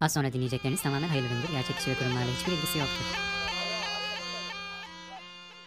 Az sonra dinleyecekleriniz tamamen hayırlıdır. Gerçek kişi ve kurumlarla hiçbir ilgisi yoktur.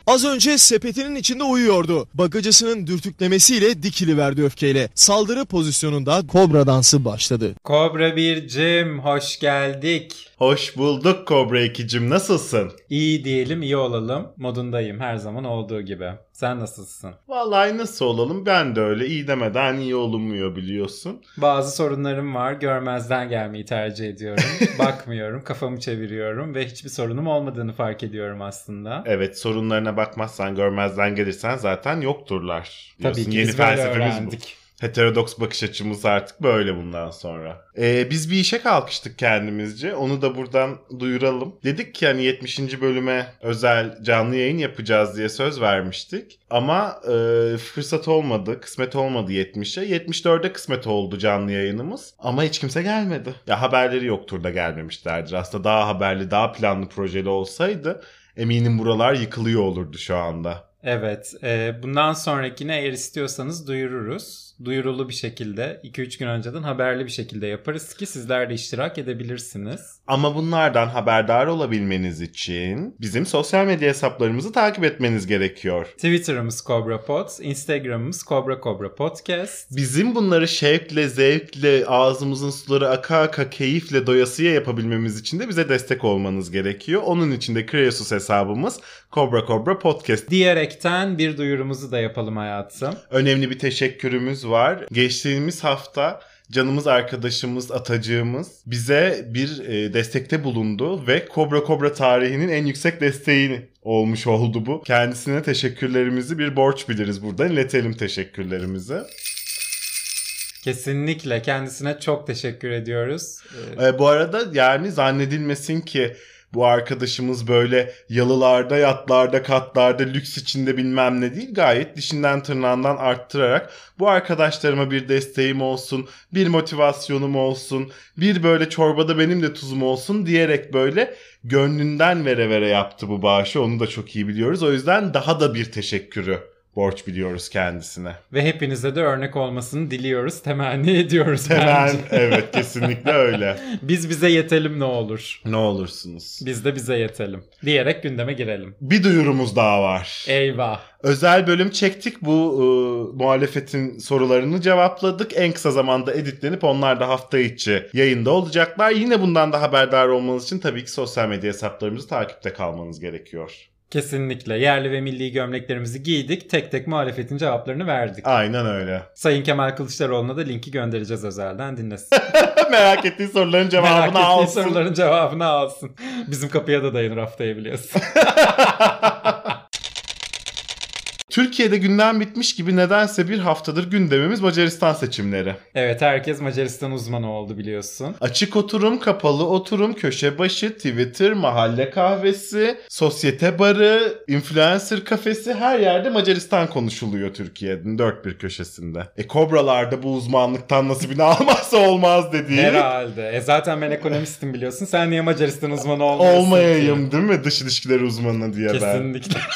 Az önce sepetinin içinde uyuyordu. Bagacısının dürtüklemesiyle dikiliverdi öfkeyle. Saldırı pozisyonunda kobra dansı başladı. Kobra bircim hoş geldik. Hoş bulduk Kobra 2'cim nasılsın? İyi diyelim iyi olalım modundayım her zaman olduğu gibi. Sen nasılsın? Vallahi nasıl olalım ben de öyle iyi demeden iyi olunmuyor biliyorsun. Bazı sorunlarım var görmezden gelmeyi tercih ediyorum. Bakmıyorum kafamı çeviriyorum ve hiçbir sorunum olmadığını fark ediyorum aslında. Evet sorunlarına bakmazsan görmezden gelirsen zaten yokturlar. Tabii Diyorsun. ki Yeni biz böyle felsefemiz öğrendik. bu. Heterodoks bakış açımız artık böyle bundan sonra. Ee, biz bir işe kalkıştık kendimizce. Onu da buradan duyuralım. Dedik ki hani 70. bölüme özel canlı yayın yapacağız diye söz vermiştik. Ama e, fırsat olmadı, kısmet olmadı 70'e. 74'e kısmet oldu canlı yayınımız. Ama hiç kimse gelmedi. Ya haberleri yoktur da gelmemişlerdir. Aslında daha haberli, daha planlı projeli olsaydı eminim buralar yıkılıyor olurdu şu anda. Evet e, bundan sonrakine eğer istiyorsanız duyururuz. Duyurulu bir şekilde 2-3 gün önceden haberli bir şekilde yaparız ki sizler de iştirak edebilirsiniz. Ama bunlardan haberdar olabilmeniz için bizim sosyal medya hesaplarımızı takip etmeniz gerekiyor. Twitter'ımız Cobra Pod, Instagram'ımız Cobra Cobra Podcast. Bizim bunları şevkle, zevkle, ağzımızın suları aka aka keyifle doyasıya yapabilmemiz için de bize destek olmanız gerekiyor. Onun için de Kreasus hesabımız Cobra Cobra Podcast. Diyerekten bir duyurumuzu da yapalım hayatım. Önemli bir teşekkürümüz var. Geçtiğimiz hafta canımız arkadaşımız, atacığımız bize bir e, destekte bulundu ve Kobra Kobra tarihinin en yüksek desteğini olmuş oldu bu. Kendisine teşekkürlerimizi bir borç biliriz buradan. İletelim teşekkürlerimizi. Kesinlikle kendisine çok teşekkür ediyoruz. Ee, bu arada yani zannedilmesin ki bu arkadaşımız böyle yalılarda, yatlarda, katlarda, lüks içinde bilmem ne değil. Gayet dişinden tırnağından arttırarak bu arkadaşlarıma bir desteğim olsun, bir motivasyonum olsun, bir böyle çorbada benim de tuzum olsun diyerek böyle gönlünden vere vere yaptı bu bağışı. Onu da çok iyi biliyoruz. O yüzden daha da bir teşekkürü borç biliyoruz kendisine. Ve hepinize de örnek olmasını diliyoruz, temenni ediyoruz Hemen bence. evet kesinlikle öyle. Biz bize yetelim ne olur. Ne olursunuz. Biz de bize yetelim. Diyerek gündeme girelim. Bir duyurumuz daha var. Eyvah. Özel bölüm çektik. Bu e, muhalefetin sorularını cevapladık. En kısa zamanda editlenip onlar da hafta içi yayında olacaklar. Yine bundan da haberdar olmanız için tabii ki sosyal medya hesaplarımızı takipte kalmanız gerekiyor. Kesinlikle. Yerli ve milli gömleklerimizi giydik. Tek tek muhalefetin cevaplarını verdik. Aynen öyle. Sayın Kemal Kılıçdaroğlu'na da linki göndereceğiz özelden dinlesin. Merak ettiği soruların Merak cevabını ettiği alsın. soruların cevabını alsın. Bizim kapıya da dayanır haftaya biliyorsun. Türkiye'de gündem bitmiş gibi nedense bir haftadır gündemimiz Macaristan seçimleri. evet herkes Macaristan uzmanı oldu biliyorsun. Açık oturum, kapalı oturum, köşe başı, Twitter, mahalle kahvesi, sosyete barı, influencer kafesi her yerde Macaristan konuşuluyor Türkiye'nin dört bir köşesinde. E kobralarda bu uzmanlıktan nasibini almazsa olmaz dediği. Herhalde. E zaten ben ekonomistim biliyorsun. Sen niye Macaristan uzmanı olmuyorsun Olmayayım ki? değil mi dış ilişkiler uzmanı diye ben. Kesinlikle.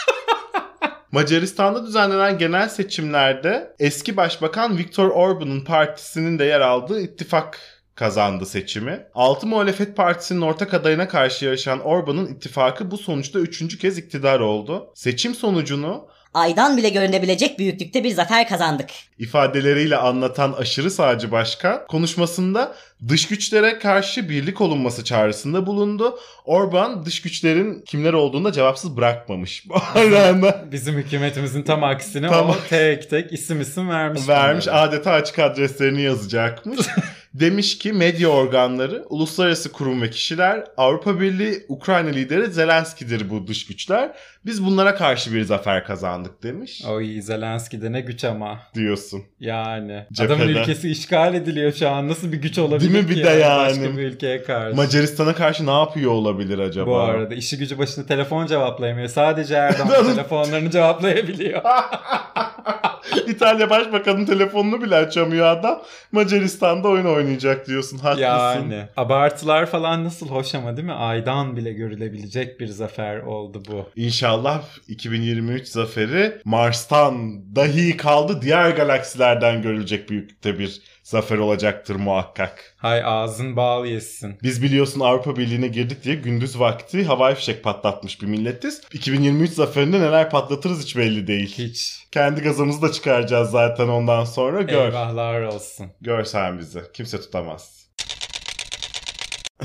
Macaristan'da düzenlenen genel seçimlerde eski başbakan Viktor Orban'ın partisinin de yer aldığı ittifak kazandı seçimi. Altı Muhalefet Partisi'nin ortak adayına karşı yarışan Orban'ın ittifakı bu sonuçta üçüncü kez iktidar oldu. Seçim sonucunu Aydan bile görünebilecek büyüklükte bir zafer kazandık. ifadeleriyle anlatan aşırı sağcı başkan konuşmasında dış güçlere karşı birlik olunması çağrısında bulundu. Orban dış güçlerin kimler olduğunu da cevapsız bırakmamış. Arada Bizim hükümetimizin tam aksine Tam- o tek tek isim isim vermiş. vermiş adeta açık adreslerini yazacakmış. Demiş ki medya organları, uluslararası kurum ve kişiler, Avrupa Birliği, Ukrayna lideri Zelenski'dir bu dış güçler. Biz bunlara karşı bir zafer kazandık demiş. Oy Zelenski de ne güç ama. Diyorsun. Yani. Cephede. Adamın ülkesi işgal ediliyor şu an. Nasıl bir güç olabilir Değil mi? ki Bir de yani. Başka bir ülkeye karşı. Macaristan'a karşı ne yapıyor olabilir acaba? Bu arada işi gücü başında telefon cevaplayamıyor. Sadece Erdoğan telefonlarını cevaplayabiliyor. İtalya Başbakanı'nın telefonunu bile açamıyor adam. Macaristan'da oyun oynayacak diyorsun. Haklısın. yani abartılar falan nasıl hoş ama değil mi? Aydan bile görülebilecek bir zafer oldu bu. İnşallah 2023 zaferi Mars'tan dahi kaldı diğer galaksilerden görülecek büyüklükte bir zafer olacaktır muhakkak. Hay ağzın bal yesin. Biz biliyorsun Avrupa Birliği'ne girdik diye gündüz vakti havai fişek patlatmış bir milletiz. 2023 zaferinde neler patlatırız hiç belli değil. Hiç. Kendi gazımızı da çıkaracağız zaten ondan sonra. Gör. Eyvahlar olsun. Gör sen bizi. Kimse tutamaz.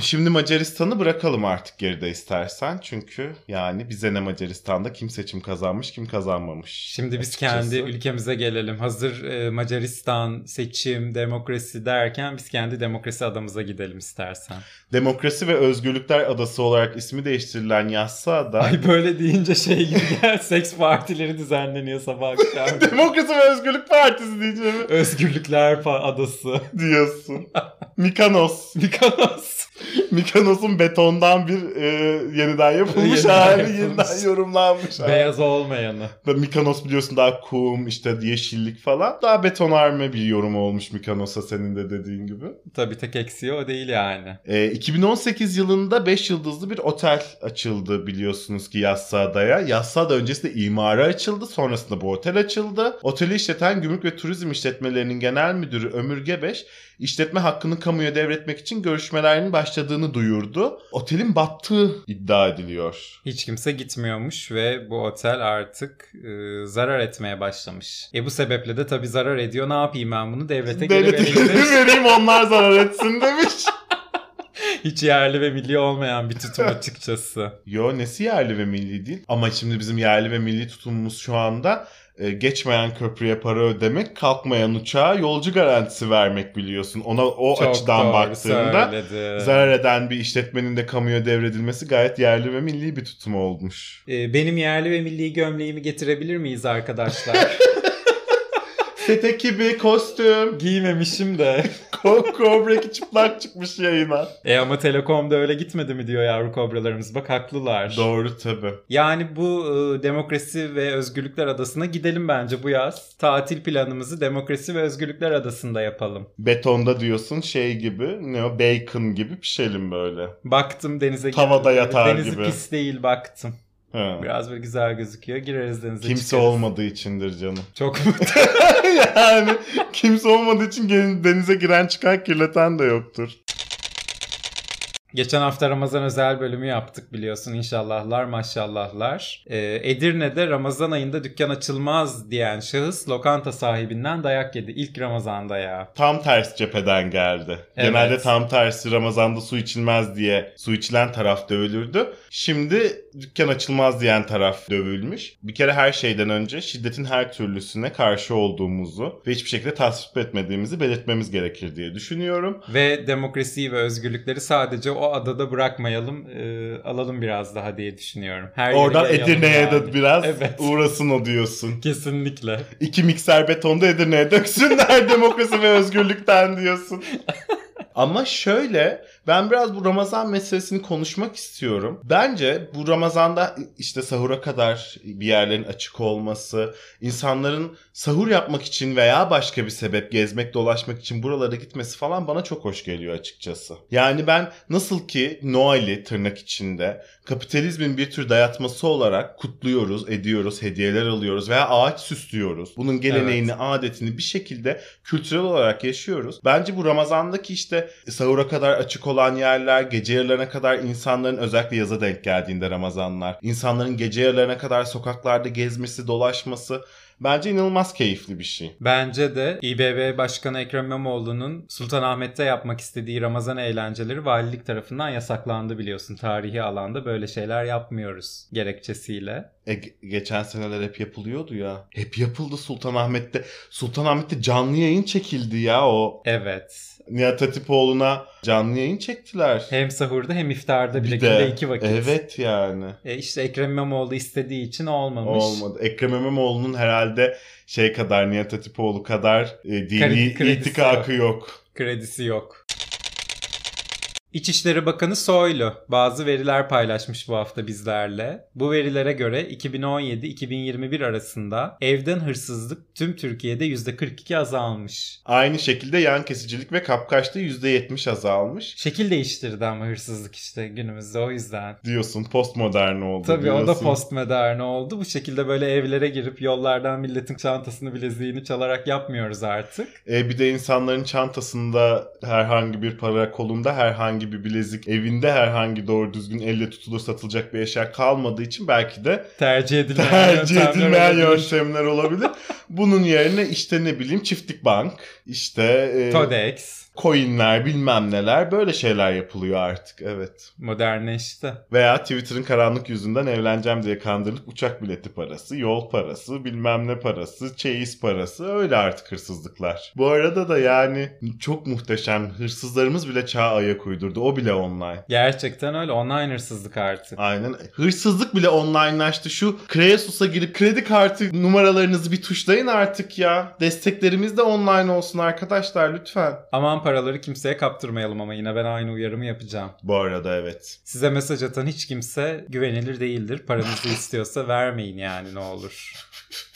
Şimdi Macaristan'ı bırakalım artık geride istersen. Çünkü yani bize ne Macaristan'da kim seçim kazanmış kim kazanmamış. Şimdi biz Açıkçası. kendi ülkemize gelelim. Hazır e, Macaristan, seçim, demokrasi derken biz kendi demokrasi adamıza gidelim istersen. Demokrasi ve Özgürlükler Adası olarak ismi değiştirilen Yassıada Ay böyle deyince şey gibi gel seks partileri düzenleniyor sabah akşam. Demokrasi ve Özgürlük Partisi diyeceğim Özgürlükler Adası. diyorsun. Mikanos. Mikanos. Mikanos'un betondan bir e, yeniden yapılmış Yeniden hali yapılmış. yeniden yorumlanmış. hali. Beyaz olmayanı. Ve Mikanos biliyorsun daha kum işte yeşillik falan. Daha betonarme bir yorum olmuş Mikanos'a senin de dediğin gibi. Tabii tek eksiği o değil yani. Ee, 2018 yılında 5 yıldızlı bir otel açıldı biliyorsunuz ki Yassıada'ya. Yassıada öncesinde imara açıldı. Sonrasında bu otel açıldı. Oteli işleten Gümrük ve Turizm İşletmelerinin Genel Müdürü Ömür Gebeş işletme hakkını kamuya devretmek için görüşmelerinin başladığını duyurdu. Otelin battığı iddia ediliyor. Hiç kimse gitmiyormuş ve bu otel artık e, zarar etmeye başlamış. E bu sebeple de tabii zarar ediyor. Ne yapayım ben bunu devlete geri Devlete vereyim demiş. vereyim onlar zarar etsin demiş. Hiç yerli ve milli olmayan bir tutum açıkçası. Yo nesi yerli ve milli değil. Ama şimdi bizim yerli ve milli tutumumuz şu anda geçmeyen köprüye para ödemek, kalkmayan uçağa yolcu garantisi vermek biliyorsun. Ona o Çok açıdan baktığında söyledi. zarar eden bir işletmenin de kamuya devredilmesi gayet yerli ve milli bir tutum olmuş. E, benim yerli ve milli gömleğimi getirebilir miyiz arkadaşlar? Set ekibi, kostüm, Giymemişim de. Ko- Kobra çıplak çıkmış yayına. E ama Telekom'da öyle gitmedi mi diyor yavru kobralarımız. Bak haklılar. Doğru tabi. Yani bu e, demokrasi ve özgürlükler adasına gidelim bence bu yaz. Tatil planımızı demokrasi ve özgürlükler adasında yapalım. Betonda diyorsun şey gibi, ne o bacon gibi pişelim böyle. Baktım denize Tavada yatar Denizi gibi. pis değil baktım. Ha. Biraz böyle güzel gözüküyor. Gireriz denize Kimse çıkarız. olmadığı içindir canım. Çok mutlu. yani kimse olmadığı için denize giren çıkan kirleten de yoktur. Geçen hafta Ramazan özel bölümü yaptık biliyorsun. İnşallahlar maşallahlar. Ee, Edirne'de Ramazan ayında dükkan açılmaz diyen şahıs lokanta sahibinden dayak yedi. İlk Ramazan'da ya. Tam ters cepheden geldi. Evet. Genelde tam tersi Ramazan'da su içilmez diye su içilen taraf dövülürdü. Şimdi dükkan açılmaz diyen taraf dövülmüş. Bir kere her şeyden önce şiddetin her türlüsüne karşı olduğumuzu ve hiçbir şekilde tasvip etmediğimizi belirtmemiz gerekir diye düşünüyorum. Ve demokrasiyi ve özgürlükleri sadece o adada bırakmayalım. e, alalım biraz daha diye düşünüyorum. Her Oradan Edirne'ye yani. de biraz Evet. uğrasın o diyorsun. Kesinlikle. İki mikser betonda Edirne'ye döksünler demokrasi ve özgürlükten diyorsun. Ama şöyle ben biraz bu Ramazan meselesini konuşmak istiyorum. Bence bu Ramazan'da işte sahura kadar bir yerlerin açık olması, insanların sahur yapmak için veya başka bir sebep gezmek dolaşmak için buralara gitmesi falan bana çok hoş geliyor açıkçası. Yani ben nasıl ki Noel'i tırnak içinde kapitalizmin bir tür dayatması olarak kutluyoruz, ediyoruz, hediyeler alıyoruz veya ağaç süslüyoruz. Bunun geleneğini, adetini bir şekilde kültürel olarak yaşıyoruz. Bence bu Ramazan'daki işte sahura kadar açık olan yerler, gece yarılarına kadar insanların özellikle yaza denk geldiğinde Ramazanlar, insanların gece yarılarına kadar sokaklarda gezmesi, dolaşması bence inanılmaz keyifli bir şey. Bence de İBB Başkanı Ekrem İmamoğlu'nun Sultanahmet'te yapmak istediği Ramazan eğlenceleri valilik tarafından yasaklandı biliyorsun. Tarihi alanda böyle şeyler yapmıyoruz gerekçesiyle. E, ge- geçen seneler hep yapılıyordu ya. Hep yapıldı Sultanahmet'te. Sultanahmet'te canlı yayın çekildi ya o. Evet. Nihat Hatipoğlu'na canlı yayın çektiler. Hem sahurda hem iftarda bile Bir de- iki vakit. Evet yani. E işte Ekrem İmamoğlu istediği için olmamış. Olmadı. Ekrem İmamoğlu'nun herhalde şey kadar Nihat Hatipoğlu kadar e, dini itikakı yok. Kredisi yok. İçişleri Bakanı Soylu bazı veriler paylaşmış bu hafta bizlerle. Bu verilere göre 2017-2021 arasında evden hırsızlık tüm Türkiye'de %42 azalmış. Aynı şekilde yan kesicilik ve kapkaçta %70 azalmış. Şekil değiştirdi ama hırsızlık işte günümüzde o yüzden. Diyorsun postmodern oldu Tabii o da diyorsun. postmodern oldu. Bu şekilde böyle evlere girip yollardan milletin çantasını bileziğini çalarak yapmıyoruz artık. E, bir de insanların çantasında herhangi bir para, kolunda herhangi bir bilezik, evinde herhangi doğru düzgün elle tutulur satılacak bir eşya kalmadığı için belki de Tercih edilmeyen tercih yöntemler edilmeyen olabilir. yöntemler olabilir. Bunun yerine işte ne bileyim çiftlik bank, işte e, Todex coinler bilmem neler böyle şeyler yapılıyor artık evet. modernleşti. Veya Twitter'ın karanlık yüzünden evleneceğim diye kandırılıp uçak bileti parası, yol parası, bilmem ne parası, çeyiz parası öyle artık hırsızlıklar. Bu arada da yani çok muhteşem hırsızlarımız bile çağa ayak uydurdu. O bile online. Gerçekten öyle online hırsızlık artık. Aynen. Hırsızlık bile onlinelaştı. Şu Kreasus'a girip kredi kartı numaralarınızı bir tuşlayın artık ya. Desteklerimiz de online olsun arkadaşlar lütfen. Aman paraları kimseye kaptırmayalım ama yine ben aynı uyarımı yapacağım. Bu arada evet. Size mesaj atan hiç kimse güvenilir değildir. Paranızı istiyorsa vermeyin yani ne olur.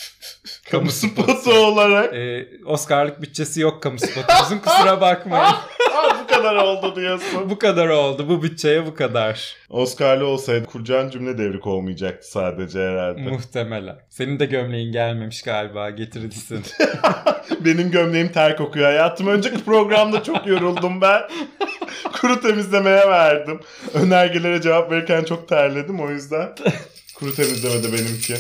Kamu spotu olarak. Ee, Oscar'lık bütçesi yok kamu spotumuzun kusura bakmayın. Kadar oldu diyorsun. bu kadar oldu bu bütçeye bu kadar. Oscar'lı olsaydı kuracağın cümle devrik olmayacaktı sadece herhalde. Muhtemelen. Senin de gömleğin gelmemiş galiba getirirsin. Benim gömleğim ter kokuyor hayatım. Önceki programda çok yoruldum ben. Kuru temizlemeye verdim. Önergelere cevap verirken çok terledim o yüzden. Kuru temizlemede benimki.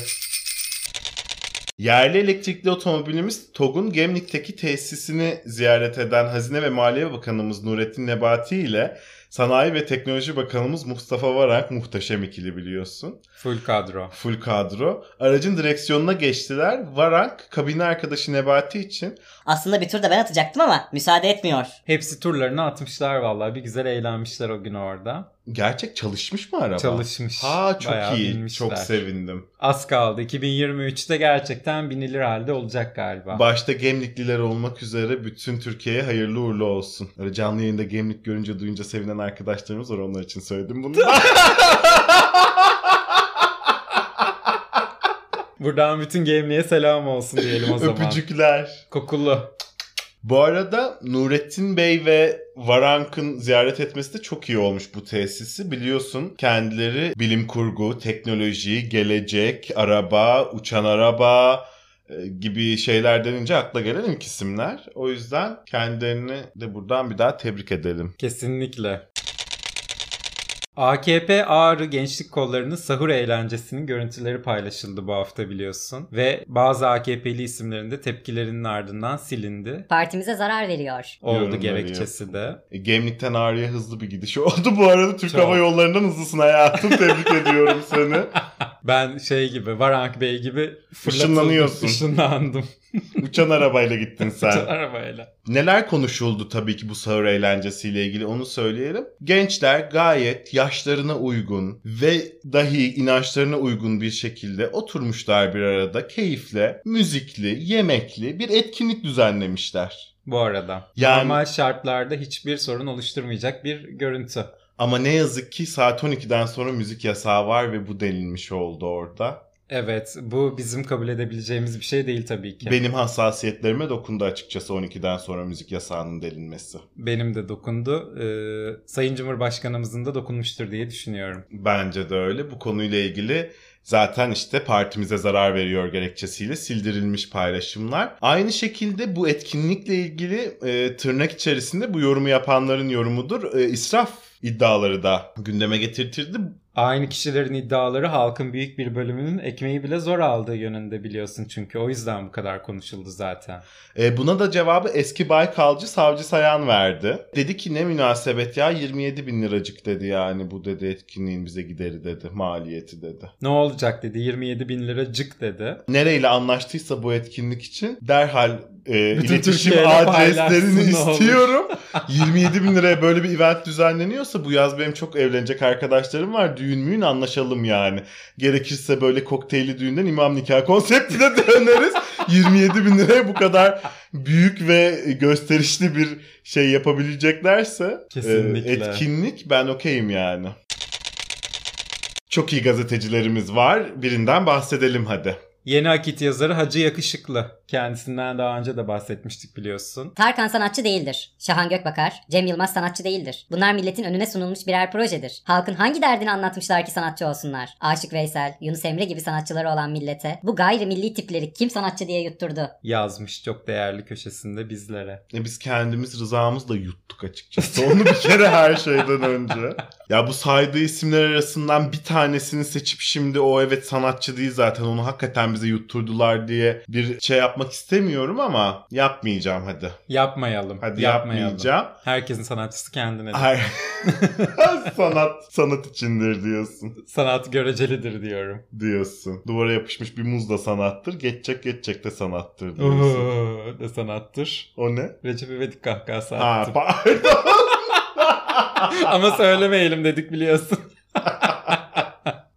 Yerli elektrikli otomobilimiz TOG'un Gemlik'teki tesisini ziyaret eden Hazine ve Maliye Bakanımız Nurettin Nebati ile Sanayi ve Teknoloji Bakanımız Mustafa Varank muhteşem ikili biliyorsun. Full kadro. Full kadro. Aracın direksiyonuna geçtiler. Varank kabine arkadaşı Nebati için Aslında bir tur da ben atacaktım ama müsaade etmiyor. Hepsi turlarını atmışlar vallahi. Bir güzel eğlenmişler o gün orada. Gerçek çalışmış mı araba? Çalışmış. Ha çok Bayağı iyi. binmişler. Çok sevindim. Az kaldı. 2023'te gerçekten binilir halde olacak galiba. Başta Gemlikliler olmak üzere bütün Türkiye'ye hayırlı uğurlu olsun. Öyle canlı yayında Gemlik görünce duyunca sevinen arkadaşlarımız var onlar için söyledim bunu. Buradan bütün gemliğe selam olsun diyelim o zaman. Öpücükler. Kokulu. Bu arada Nurettin Bey ve Varank'ın ziyaret etmesi de çok iyi olmuş bu tesisi. Biliyorsun kendileri bilim kurgu, teknoloji, gelecek, araba, uçan araba e, gibi şeyler denince akla gelen ilk isimler. O yüzden kendilerini de buradan bir daha tebrik edelim. Kesinlikle. AKP Ağrı Gençlik Kolları'nın sahur eğlencesinin görüntüleri paylaşıldı bu hafta biliyorsun. Ve bazı AKP'li isimlerin de tepkilerinin ardından silindi. Partimize zarar veriyor. Oldu Yorumları gerekçesi de. E, Gemlik'ten Ağrı'ya hızlı bir gidiş oldu. Bu arada Türk Çok. Hava Yolları'ndan hızlısın hayatım. Tebrik ediyorum seni. Ben şey gibi Varank Bey gibi Işınlanıyorsun. ışınlandım. Uçan arabayla gittin sen. Arabayla. Neler konuşuldu tabii ki bu sahur eğlencesiyle ilgili onu söyleyelim. Gençler gayet yaşlarına uygun ve dahi inançlarına uygun bir şekilde oturmuşlar bir arada keyifle, müzikli, yemekli bir etkinlik düzenlemişler. Bu arada. Yani- Normal şartlarda hiçbir sorun oluşturmayacak bir görüntü. Ama ne yazık ki saat 12'den sonra müzik yasağı var ve bu denilmiş oldu orada. Evet bu bizim kabul edebileceğimiz bir şey değil tabii ki. Benim hassasiyetlerime dokundu açıkçası 12'den sonra müzik yasağının delinmesi. Benim de dokundu. Ee, Sayın Cumhurbaşkanımızın da dokunmuştur diye düşünüyorum. Bence de öyle. Bu konuyla ilgili zaten işte partimize zarar veriyor gerekçesiyle sildirilmiş paylaşımlar. Aynı şekilde bu etkinlikle ilgili e, tırnak içerisinde bu yorumu yapanların yorumudur. E, israf iddiaları da gündeme getirtirdi. Aynı kişilerin iddiaları halkın büyük bir bölümünün ekmeği bile zor aldığı yönünde biliyorsun çünkü o yüzden bu kadar konuşuldu zaten. E, buna da cevabı eski Baykalcı Savcı Sayan verdi. Dedi ki ne münasebet ya 27 bin liracık dedi yani bu dedi etkinliğin bize gideri dedi maliyeti dedi. Ne olacak dedi 27 bin lira cık dedi. Nereyle anlaştıysa bu etkinlik için derhal e, Bütün iletişim adreslerini istiyorum. 27 bin liraya böyle bir event düzenleniyorsa bu yaz benim çok evlenecek arkadaşlarım var. Düğün müğün anlaşalım yani. Gerekirse böyle kokteyli düğünden imam nikah konseptine döneriz. 27 bin liraya bu kadar büyük ve gösterişli bir şey yapabileceklerse Kesinlikle. e, etkinlik ben okeyim yani. Çok iyi gazetecilerimiz var. Birinden bahsedelim hadi. Yeni akit yazarı Hacı Yakışıklı. Kendisinden daha önce de bahsetmiştik biliyorsun. Tarkan sanatçı değildir. Şahan Gökbakar, Cem Yılmaz sanatçı değildir. Bunlar milletin önüne sunulmuş birer projedir. Halkın hangi derdini anlatmışlar ki sanatçı olsunlar? Aşık Veysel, Yunus Emre gibi sanatçıları olan millete bu gayrimilli tipleri kim sanatçı diye yutturdu? Yazmış çok değerli köşesinde bizlere. E biz kendimiz rızamızla yuttuk açıkçası. Onu bir kere her şeyden önce. Ya bu saydığı isimler arasından bir tanesini seçip şimdi o evet sanatçı değil zaten onu hakikaten bize yutturdular diye bir şey yapmak istemiyorum ama yapmayacağım hadi. Yapmayalım. Hadi yapmayalım. yapmayacağım. Herkesin sanatçısı kendine. Hayır. sanat sanat içindir diyorsun. Sanat görecelidir diyorum. Diyorsun. Duvara yapışmış bir muz da sanattır. Geçecek geçecek de sanattır diyorsun. Oo, de sanattır. o ne? Recep İvedik kahkahası Ha attım. pardon. Ama söylemeyelim dedik biliyorsun.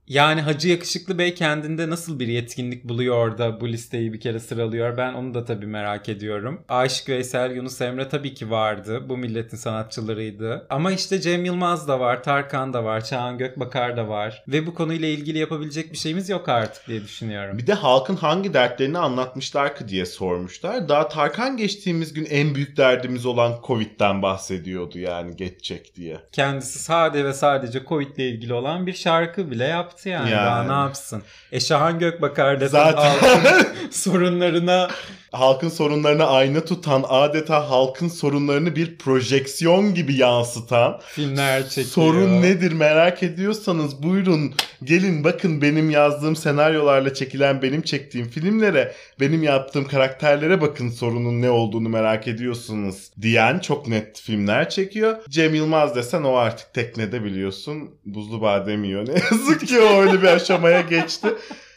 Yani Hacı Yakışıklı Bey kendinde nasıl bir yetkinlik buluyor da bu listeyi bir kere sıralıyor? Ben onu da tabii merak ediyorum. Aşık Veysel, Yunus Emre tabii ki vardı. Bu milletin sanatçılarıydı. Ama işte Cem Yılmaz da var, Tarkan da var, Çağan Gökbakar da var. Ve bu konuyla ilgili yapabilecek bir şeyimiz yok artık diye düşünüyorum. Bir de halkın hangi dertlerini anlatmışlar ki diye sormuşlar. Daha Tarkan geçtiğimiz gün en büyük derdimiz olan Covid'den bahsediyordu yani geçecek diye. Kendisi sade ve sadece Covid ile ilgili olan bir şarkı bile yaptı yani. Yani. Daha ne yapsın? E Şahan Gökbakar desen Zaten sorunlarına halkın sorunlarını ayna tutan, adeta halkın sorunlarını bir projeksiyon gibi yansıtan filmler çekiyor. Sorun nedir merak ediyorsanız buyurun gelin bakın benim yazdığım senaryolarla çekilen benim çektiğim filmlere benim yaptığım karakterlere bakın sorunun ne olduğunu merak ediyorsunuz diyen çok net filmler çekiyor. Cem Yılmaz desen o artık teknede biliyorsun buzlu badem yiyor. Ne yazık ki o öyle bir aşamaya geçti.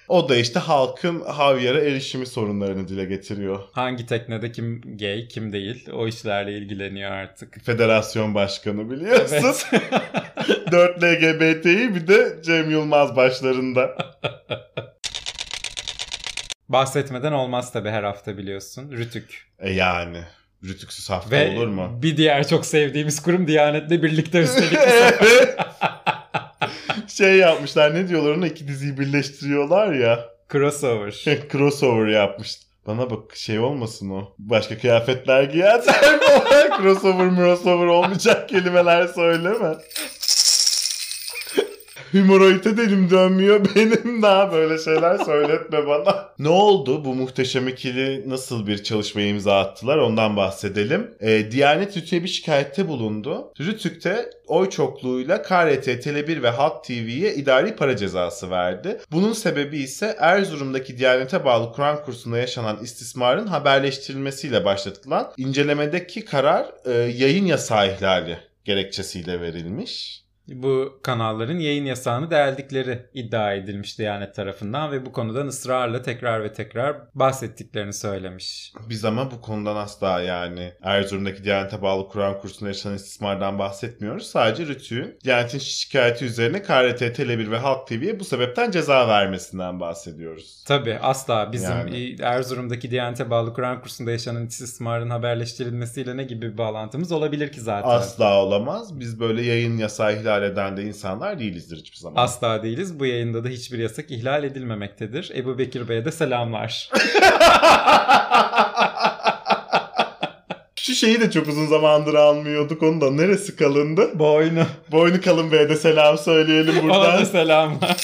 O da işte halkın havyara erişimi sorunlarını dile getiriyor. Hangi teknede kim gay kim değil o işlerle ilgileniyor artık. Federasyon başkanı biliyorsun. Evet. 4 LGBT'yi bir de Cem Yılmaz başlarında. Bahsetmeden olmaz tabi her hafta biliyorsun. Rütük. E yani. Rütüksüz hafta Ve olur mu? bir diğer çok sevdiğimiz kurum Diyanet'le birlikte üstelik. Evet. Şey yapmışlar ne diyorlar ona iki diziyi birleştiriyorlar ya. Crossover. Crossover yapmış. Bana bak şey olmasın o. Başka kıyafetler giyersen mi? Crossover crossover olmayacak kelimeler söyleme. Hümoroide dedim dönmüyor benim daha böyle şeyler söyletme bana. ne oldu bu muhteşem ikili nasıl bir çalışma imza attılar ondan bahsedelim. E, Diyanet Rütü'ye bir şikayette bulundu. Rütük'te oy çokluğuyla KRT, Tele1 ve Halk TV'ye idari para cezası verdi. Bunun sebebi ise Erzurum'daki Diyanet'e bağlı Kur'an kursunda yaşanan istismarın haberleştirilmesiyle başlatılan incelemedeki karar e, yayın yasağı ihlali gerekçesiyle verilmiş. Bu kanalların yayın yasağını deldikleri iddia edilmiş Diyanet tarafından ve bu konudan ısrarla tekrar ve tekrar bahsettiklerini söylemiş. Biz ama bu konudan asla yani Erzurum'daki Diyanet'e bağlı Kur'an kursunda yaşanan istismardan bahsetmiyoruz. Sadece Rütü'nün Diyanet'in şikayeti üzerine KRT, Tele1 ve Halk TV'ye bu sebepten ceza vermesinden bahsediyoruz. Tabii asla bizim Yani. Erzurum'daki Diyanet'e bağlı Kur'an kursunda yaşanan istismarın haberleştirilmesiyle ne gibi bir bağlantımız olabilir ki zaten? Asla olamaz. Biz böyle yayın yasağı ihlal eden de insanlar değilizdir hiçbir zaman. Asla değiliz. Bu yayında da hiçbir yasak ihlal edilmemektedir. Ebu Bekir Bey'e de selamlar. Şu şeyi de çok uzun zamandır almıyorduk. Onu da neresi kalındı? Boynu. Boynu kalın Bey'e de selam söyleyelim Ona da buradan. selamlar.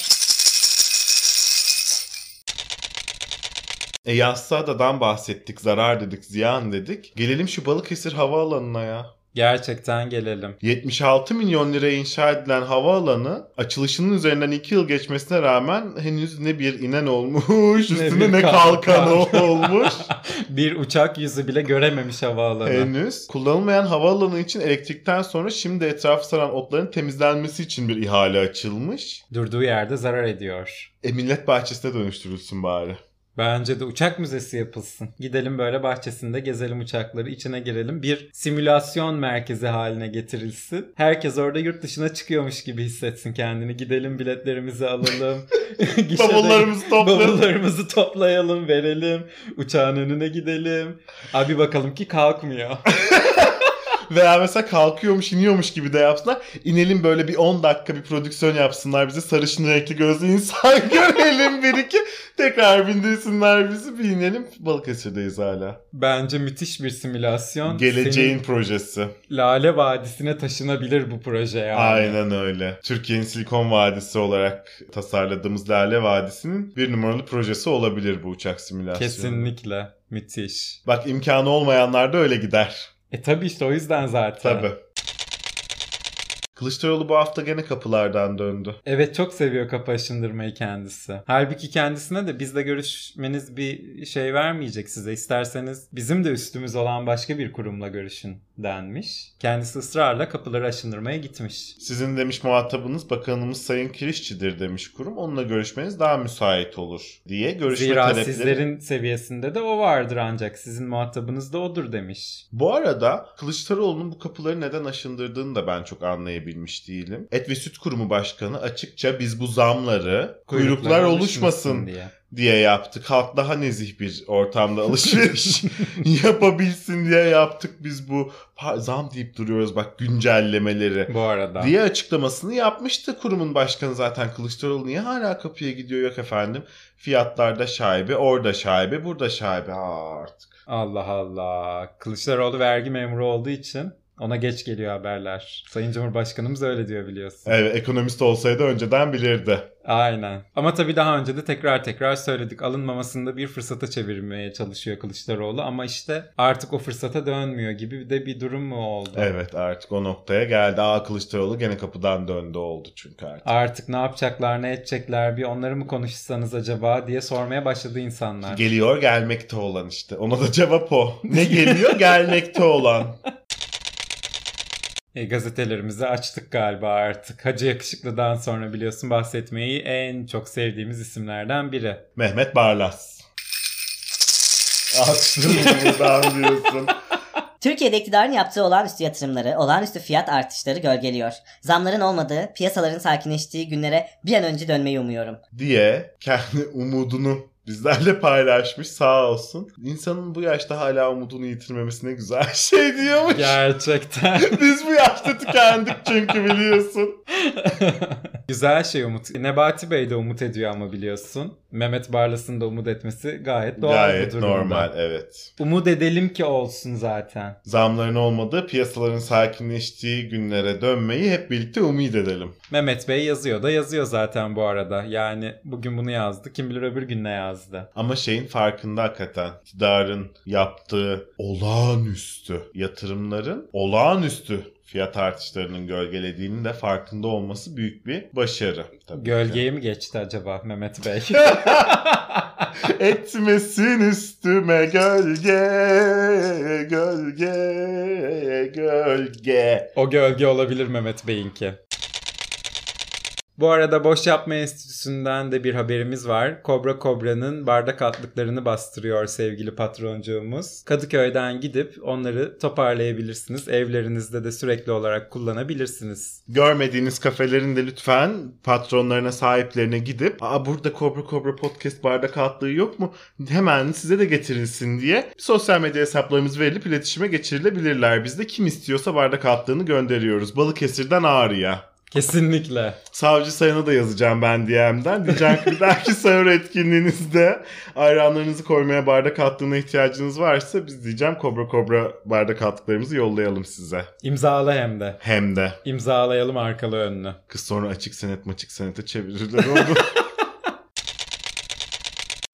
E Yassıada'dan bahsettik, zarar dedik, ziyan dedik. Gelelim şu Balıkesir havaalanına ya. Gerçekten gelelim. 76 milyon liraya inşa edilen havaalanı açılışının üzerinden 2 yıl geçmesine rağmen henüz ne bir inen olmuş, üstüne bir ne kalkan. kalkan olmuş. Bir uçak yüzü bile görememiş havaalanı. henüz. Kullanılmayan havaalanı için elektrikten sonra şimdi etrafı saran otların temizlenmesi için bir ihale açılmış. Durduğu yerde zarar ediyor. E millet bahçesine dönüştürülsün bari. Bence de uçak müzesi yapılsın. Gidelim böyle bahçesinde gezelim uçakları, içine girelim. Bir simülasyon merkezi haline getirilsin. Herkes orada yurt dışına çıkıyormuş gibi hissetsin kendini. Gidelim biletlerimizi alalım. Bavullarımızı toplayalım. Bavullarımızı toplayalım, verelim. Uçağın önüne gidelim. Abi bakalım ki kalkmıyor. Veya mesela kalkıyormuş iniyormuş gibi de yapsınlar. İnelim böyle bir 10 dakika bir prodüksiyon yapsınlar bize. Sarışın renkli gözlü insan görelim bir iki. Tekrar bindirsinler bizi bir inelim. Balıkesir'deyiz hala. Bence müthiş bir simülasyon. Geleceğin Senin projesi. Lale Vadisi'ne taşınabilir bu proje yani. Aynen öyle. Türkiye'nin Silikon Vadisi olarak tasarladığımız Lale Vadisi'nin bir numaralı projesi olabilir bu uçak simülasyonu. Kesinlikle. Müthiş. Bak imkanı olmayanlar da öyle gider. E tabi işte o yüzden zaten. Tabii. Kılıçdaroğlu bu hafta gene kapılardan döndü. Evet çok seviyor kapı aşındırmayı kendisi. Halbuki kendisine de bizle görüşmeniz bir şey vermeyecek size. İsterseniz bizim de üstümüz olan başka bir kurumla görüşün denmiş. Kendisi ısrarla kapıları aşındırmaya gitmiş. Sizin demiş muhatabınız bakanımız Sayın Kirişçi'dir demiş kurum. Onunla görüşmeniz daha müsait olur diye görüşme Zira talepleri. sizlerin seviyesinde de o vardır ancak sizin muhatabınız da odur demiş. Bu arada Kılıçdaroğlu'nun bu kapıları neden aşındırdığını da ben çok anlayabilmiş değilim. Et ve Süt Kurumu Başkanı açıkça biz bu zamları kuyruklar oluşmasın diye. Diye yaptık. Halk daha nezih bir ortamda alışveriş yapabilsin diye yaptık biz bu zam deyip duruyoruz bak güncellemeleri Bu arada. diye açıklamasını yapmıştı kurumun başkanı zaten Kılıçdaroğlu niye hala kapıya gidiyor yok efendim fiyatlarda şaibe orada şaibe burada şaibe Aa, artık. Allah Allah. Kılıçdaroğlu vergi memuru olduğu için ona geç geliyor haberler. Sayın Cumhurbaşkanımız öyle diyor biliyorsun. Evet ekonomist olsaydı önceden bilirdi. Aynen. Ama tabii daha önce de tekrar tekrar söyledik. Alınmamasını da bir fırsata çevirmeye çalışıyor Kılıçdaroğlu. Ama işte artık o fırsata dönmüyor gibi de bir durum mu oldu? Evet artık o noktaya geldi. Aa Kılıçdaroğlu gene kapıdan döndü oldu çünkü artık. Artık ne yapacaklar ne edecekler bir onları mı konuşsanız acaba diye sormaya başladı insanlar. Geliyor gelmekte olan işte. Ona da cevap o. Ne geliyor gelmekte olan. E, gazetelerimizi açtık galiba artık. Hacı Yakışıklı'dan sonra biliyorsun bahsetmeyi en çok sevdiğimiz isimlerden biri. Mehmet Barlas. Açtın buradan diyorsun. Türkiye'de iktidarın yaptığı olağanüstü yatırımları, olağanüstü fiyat artışları gölgeliyor. Zamların olmadığı, piyasaların sakinleştiği günlere bir an önce dönmeyi umuyorum. diye kendi umudunu bizlerle paylaşmış sağ olsun. İnsanın bu yaşta hala umudunu yitirmemesi ne güzel şey diyormuş. Gerçekten. Biz bu yaşta tükendik çünkü biliyorsun. Güzel şey Umut. Nebati Bey de umut ediyor ama biliyorsun. Mehmet Barlas'ın da umut etmesi gayet doğal Gayet bir durumda. normal evet. Umut edelim ki olsun zaten. Zamların olmadığı piyasaların sakinleştiği günlere dönmeyi hep birlikte umut edelim. Mehmet Bey yazıyor da yazıyor zaten bu arada. Yani bugün bunu yazdı. Kim bilir öbür gün ne yazdı. Ama şeyin farkında hakikaten iktidarın yaptığı olağanüstü yatırımların olağanüstü fiyat artışlarının gölgelediğinin de farkında olması büyük bir başarı. Tabii ki. Gölgeye mi geçti acaba Mehmet Bey? Etmesin üstüme gölge, gölge, gölge. o gölge olabilir Mehmet Bey'inki. Bu arada Boş Yapma Enstitüsü'nden de bir haberimiz var. Kobra Kobra'nın bardak altlıklarını bastırıyor sevgili patroncuğumuz. Kadıköy'den gidip onları toparlayabilirsiniz. Evlerinizde de sürekli olarak kullanabilirsiniz. Görmediğiniz kafelerin de lütfen patronlarına sahiplerine gidip Aa burada Kobra Kobra Podcast bardak altlığı yok mu? Hemen size de getirilsin diye sosyal medya hesaplarımız verilip iletişime geçirilebilirler. Biz de kim istiyorsa bardak altlığını gönderiyoruz. Balıkesir'den Ağrı'ya. Kesinlikle. Savcı Sayın'a da yazacağım ben DM'den. Diyeceğim ki bir dahaki sahur etkinliğinizde ayranlarınızı koymaya bardak attığına ihtiyacınız varsa biz diyeceğim Kobra Kobra bardak attıklarımızı yollayalım size. İmzala hem de. Hem de İmzalayalım arkalı önlü. kız sonra açık senet maçık senete çevirirler onu.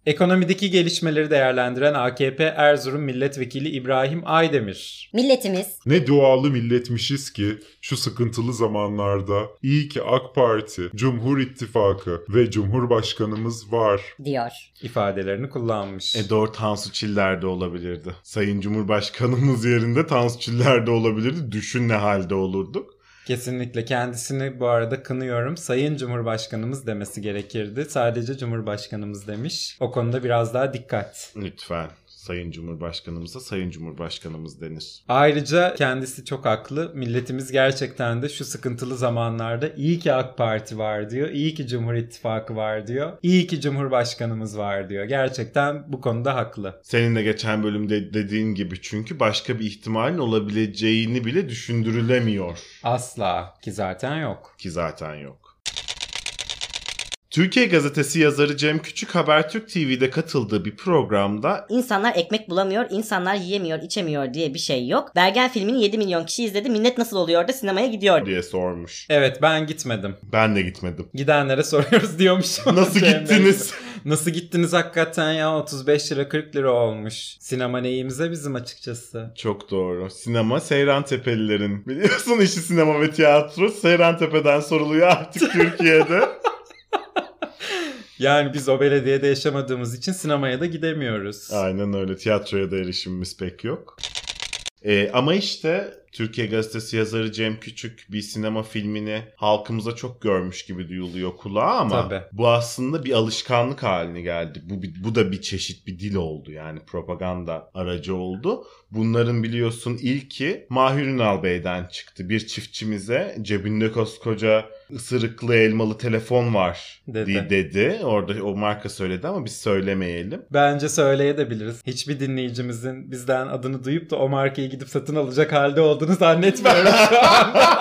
Ekonomideki gelişmeleri değerlendiren AKP Erzurum Milletvekili İbrahim Aydemir. Milletimiz Ne dualı milletmişiz ki şu sıkıntılı zamanlarda iyi ki AK Parti, Cumhur İttifakı ve Cumhurbaşkanımız var. diyor. ifadelerini kullanmış. e doğru Tansu Çiller de olabilirdi. Sayın Cumhurbaşkanımız yerinde Tansu Çiller de olabilirdi. Düşün ne halde olurduk. Kesinlikle kendisini bu arada kınıyorum. Sayın Cumhurbaşkanımız demesi gerekirdi. Sadece Cumhurbaşkanımız demiş. O konuda biraz daha dikkat. Lütfen. Sayın Cumhurbaşkanımıza Sayın Cumhurbaşkanımız denir. Ayrıca kendisi çok haklı. Milletimiz gerçekten de şu sıkıntılı zamanlarda iyi ki AK Parti var diyor. İyi ki Cumhur İttifakı var diyor. İyi ki Cumhurbaşkanımız var diyor. Gerçekten bu konuda haklı. Senin de geçen bölümde dediğin gibi çünkü başka bir ihtimalin olabileceğini bile düşündürülemiyor. Asla ki zaten yok. Ki zaten yok. Türkiye Gazetesi yazarı Cem Küçük Habertürk TV'de katıldığı bir programda İnsanlar ekmek bulamıyor, insanlar yiyemiyor, içemiyor diye bir şey yok. Bergen filmini 7 milyon kişi izledi. Millet nasıl oluyor da sinemaya gidiyor. diye sormuş. Evet ben gitmedim. Ben de gitmedim. Gidenlere soruyoruz diyormuşum. Nasıl gittiniz? Nasıl gittiniz hakikaten ya 35 lira 40 lira olmuş. Sinema neyimize bizim açıkçası. Çok doğru. Sinema Seyran Tepelilerin. Biliyorsun işi sinema ve tiyatro Seyran Tepe'den soruluyor artık Türkiye'de. Yani biz o belediyede yaşamadığımız için sinemaya da gidemiyoruz. Aynen öyle. Tiyatroya da erişimimiz pek yok. Ee, ama işte Türkiye Gazetesi yazarı Cem Küçük bir sinema filmini halkımıza çok görmüş gibi duyuluyor kulağa ama Tabii. bu aslında bir alışkanlık haline geldi. Bu, bu da bir çeşit bir dil oldu yani propaganda aracı oldu. Bunların biliyorsun ilki Mahir Ünal Bey'den çıktı. Bir çiftçimize cebinde koskoca ısırıklı elmalı telefon var Dedi. dedi. dedi. Orada o marka söyledi ama biz söylemeyelim. Bence söyleyebiliriz. Hiçbir dinleyicimizin bizden adını duyup da o markayı gidip satın alacak halde olduğunu zannetmiyorum şu anda.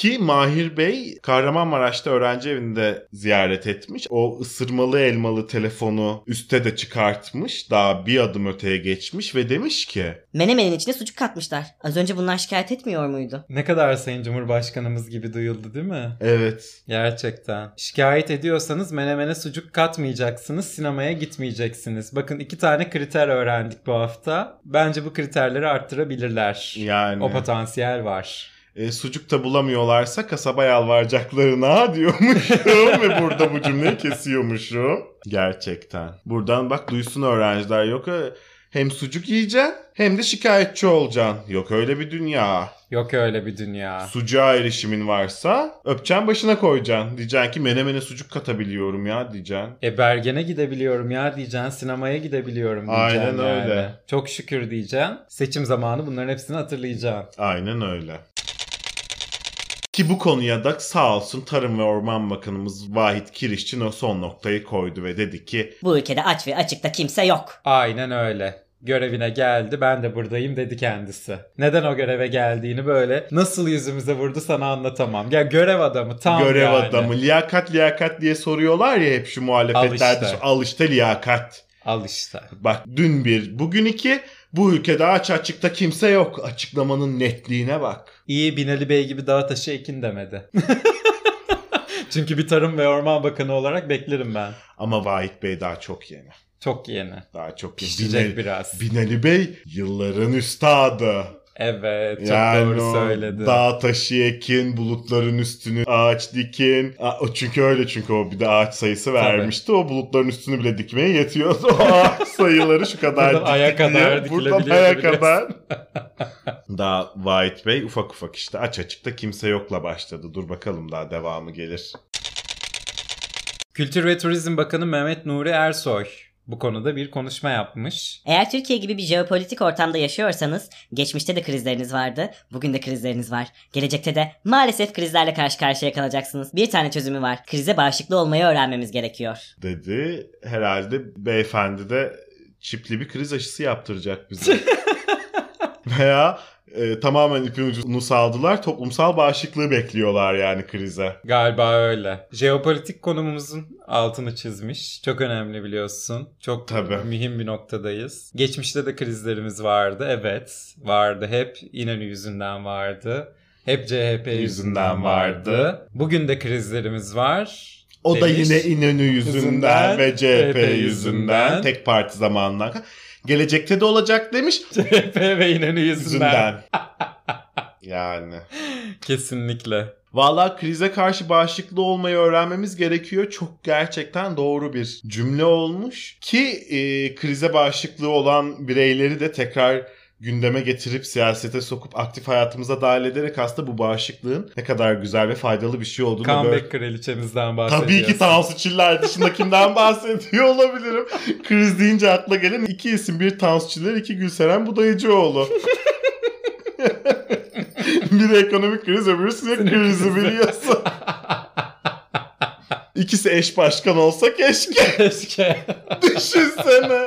Ki Mahir Bey Kahramanmaraş'ta öğrenci evinde ziyaret etmiş. O ısırmalı elmalı telefonu üste de çıkartmış. Daha bir adım öteye geçmiş ve demiş ki Menemenin içine sucuk katmışlar. Az önce bunlar şikayet etmiyor muydu? ne kadar Sayın Cumhurbaşkanımız gibi duyuldu değil mi? evet Gerçekten. Şikayet ediyorsanız menemene sucuk katmayacaksınız, sinemaya gitmeyeceksiniz. Bakın iki tane kriter öğrendik bu hafta. Bence bu kriterleri arttırabilirler. yani O potansiyel var. E, sucuk da bulamıyorlarsa kasaba yalvaracaklarına diyormuşum ve burada bu cümleyi kesiyormuşum. Gerçekten. Buradan bak duysun öğrenciler yok e, hem sucuk yiyeceksin hem de şikayetçi olacaksın. Yok öyle bir dünya. Yok öyle bir dünya. Sucuğa erişimin varsa öpeceksin başına koyacaksın. Diyeceksin ki menemene sucuk katabiliyorum ya diyeceksin. E Bergen'e gidebiliyorum ya diyeceksin. Sinemaya gidebiliyorum diyeceksin. Aynen yani. öyle. Çok şükür diyeceksin. Seçim zamanı bunların hepsini hatırlayacaksın. Aynen öyle. Ki bu konuya da sağ olsun Tarım ve Orman Bakanımız Vahit Kirişçi o son noktayı koydu ve dedi ki Bu ülkede aç ve açıkta kimse yok. Aynen öyle. Görevine geldi ben de buradayım dedi kendisi. Neden o göreve geldiğini böyle nasıl yüzümüze vurdu sana anlatamam. Ya görev adamı tam görev yani. adamı liyakat liyakat diye soruyorlar ya hep şu muhalefetlerde. Al işte. Al işte liyakat. Al işte. Bak dün bir bugün iki bu ülkede aç açıkta kimse yok. Açıklamanın netliğine bak. İyi Binali Bey gibi dağ taşı ekin demedi. Çünkü bir Tarım ve Orman Bakanı olarak beklerim ben. Ama Vahit Bey daha çok yeni. Çok yeni. Daha çok yeni. Pişecek Binali, biraz. Binali Bey yılların üstadı. Evet çok yani doğru o söyledi. Dağ taşı ekin, bulutların üstünü ağaç dikin. Çünkü öyle çünkü o bir de ağaç sayısı vermişti. O bulutların üstünü bile dikmeye yetiyordu. O ağaç sayıları şu kadar Buradan aya kadar diye. Buradan aya kadar. daha White Bey ufak ufak işte aç açıkta kimse yokla başladı. Dur bakalım daha devamı gelir. Kültür ve Turizm Bakanı Mehmet Nuri Ersoy bu konuda bir konuşma yapmış. Eğer Türkiye gibi bir jeopolitik ortamda yaşıyorsanız, geçmişte de krizleriniz vardı, bugün de krizleriniz var. Gelecekte de maalesef krizlerle karşı karşıya kalacaksınız. Bir tane çözümü var. Krize bağışıklı olmayı öğrenmemiz gerekiyor. Dedi. Herhalde beyefendi de çipli bir kriz aşısı yaptıracak bize. Veya e, tamamen ipin ucunu saldılar. Toplumsal bağışıklığı bekliyorlar yani krize. Galiba öyle. Jeopolitik konumumuzun altını çizmiş. Çok önemli biliyorsun. Çok Tabii. mühim bir noktadayız. Geçmişte de krizlerimiz vardı. Evet vardı. Hep İnönü yüzünden vardı. Hep CHP yüzünden, Yüzünden vardı. vardı. Bugün de krizlerimiz var. O da demiş. yine İnönü yüzünden, Yüzünden, ve CHP CHP yüzünden, yüzünden. tek parti zamanından. Gelecekte de olacak demiş. CHP ve İnönü yüzünden. Yani. Kesinlikle. Valla krize karşı bağışıklı olmayı öğrenmemiz gerekiyor. Çok gerçekten doğru bir cümle olmuş. Ki e, krize bağışıklığı olan bireyleri de tekrar gündeme getirip siyasete sokup aktif hayatımıza dahil ederek aslında bu bağışıklığın ne kadar güzel ve faydalı bir şey olduğunu böyle... Comeback kraliçemizden bahsediyorsun. Tabii ki Tansu Çiller dışında kimden bahsediyor olabilirim. Kriz deyince akla gelen iki isim. Bir Tansu Çiller, iki Gülseren Budayıcıoğlu. Biri ekonomik kriz, öbürü sinir krizi biliyorsun. İkisi eş başkan olsa keşke. Keşke. Düşünsene.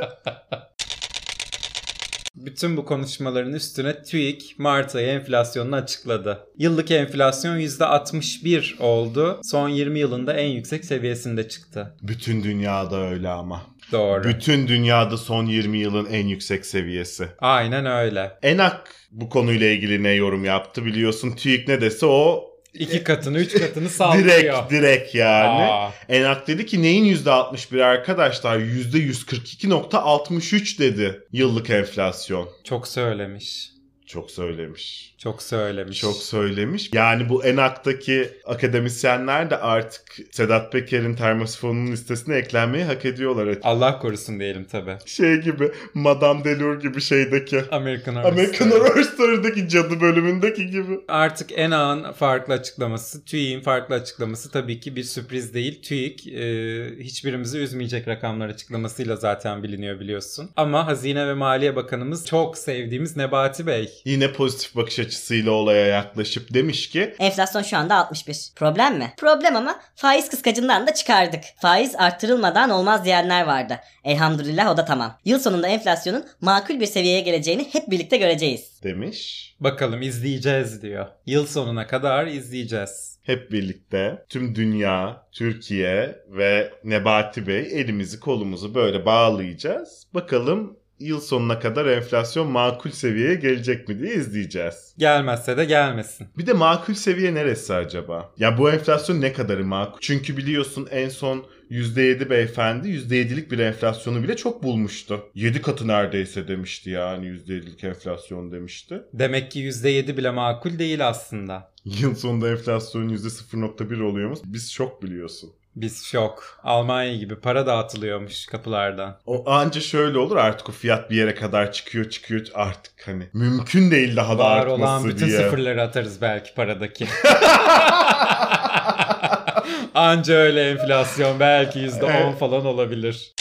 Bütün bu konuşmaların üstüne TÜİK Mart ayı enflasyonunu açıkladı. Yıllık enflasyon %61 oldu. Son 20 yılında en yüksek seviyesinde çıktı. Bütün dünyada öyle ama. Doğru. Bütün dünyada son 20 yılın en yüksek seviyesi. Aynen öyle. Enak bu konuyla ilgili ne yorum yaptı biliyorsun. TÜİK ne dese o İki katını, üç katını sallıyor. direkt direkt yani. Aa, Enak dedi ki neyin %61 arkadaşlar? %142.63 dedi yıllık enflasyon. çok söylemiş. Çok söylemiş. Çok söylemiş. Çok söylemiş. Yani bu Enak'taki akademisyenler de artık Sedat Peker'in termosifonunun listesine eklenmeyi hak ediyorlar. Allah korusun diyelim tabi. Şey gibi Madame Delur gibi şeydeki American Horror American. Horror Story'deki cadı bölümündeki gibi. Artık ENA'nın farklı açıklaması, TÜİK'in farklı açıklaması tabii ki bir sürpriz değil. TÜİK e, hiçbirimizi üzmeyecek rakamlar açıklamasıyla zaten biliniyor biliyorsun. Ama Hazine ve Maliye Bakanımız çok sevdiğimiz Nebati Bey. Yine pozitif bakış açısıyla olaya yaklaşıp demiş ki Enflasyon şu anda 61. Problem mi? Problem ama faiz kıskacından da çıkardık. Faiz arttırılmadan olmaz diyenler vardı. Elhamdülillah o da tamam. Yıl sonunda enflasyonun makul bir seviyeye geleceğini hep birlikte göreceğiz. demiş. Bakalım izleyeceğiz diyor. Yıl sonuna kadar izleyeceğiz. hep birlikte tüm dünya, Türkiye ve Nebati Bey elimizi kolumuzu böyle bağlayacağız. Bakalım yıl sonuna kadar enflasyon makul seviyeye gelecek mi diye izleyeceğiz. Gelmezse de gelmesin. Bir de makul seviye neresi acaba? Ya bu enflasyon ne kadarı makul? Çünkü biliyorsun en son %7 beyefendi %7'lik bir enflasyonu bile çok bulmuştu. 7 katı neredeyse demişti yani %7'lik enflasyon demişti. Demek ki %7 bile makul değil aslında. Yıl sonunda enflasyon %0.1 oluyormuş. Biz şok biliyorsun. Biz şok. Almanya gibi para dağıtılıyormuş kapılardan. O anca şöyle olur artık o fiyat bir yere kadar çıkıyor çıkıyor artık hani mümkün değil daha da Var artması olan bütün diye. sıfırları atarız belki paradaki. Anca öyle enflasyon belki %10 Evet. falan olabilir.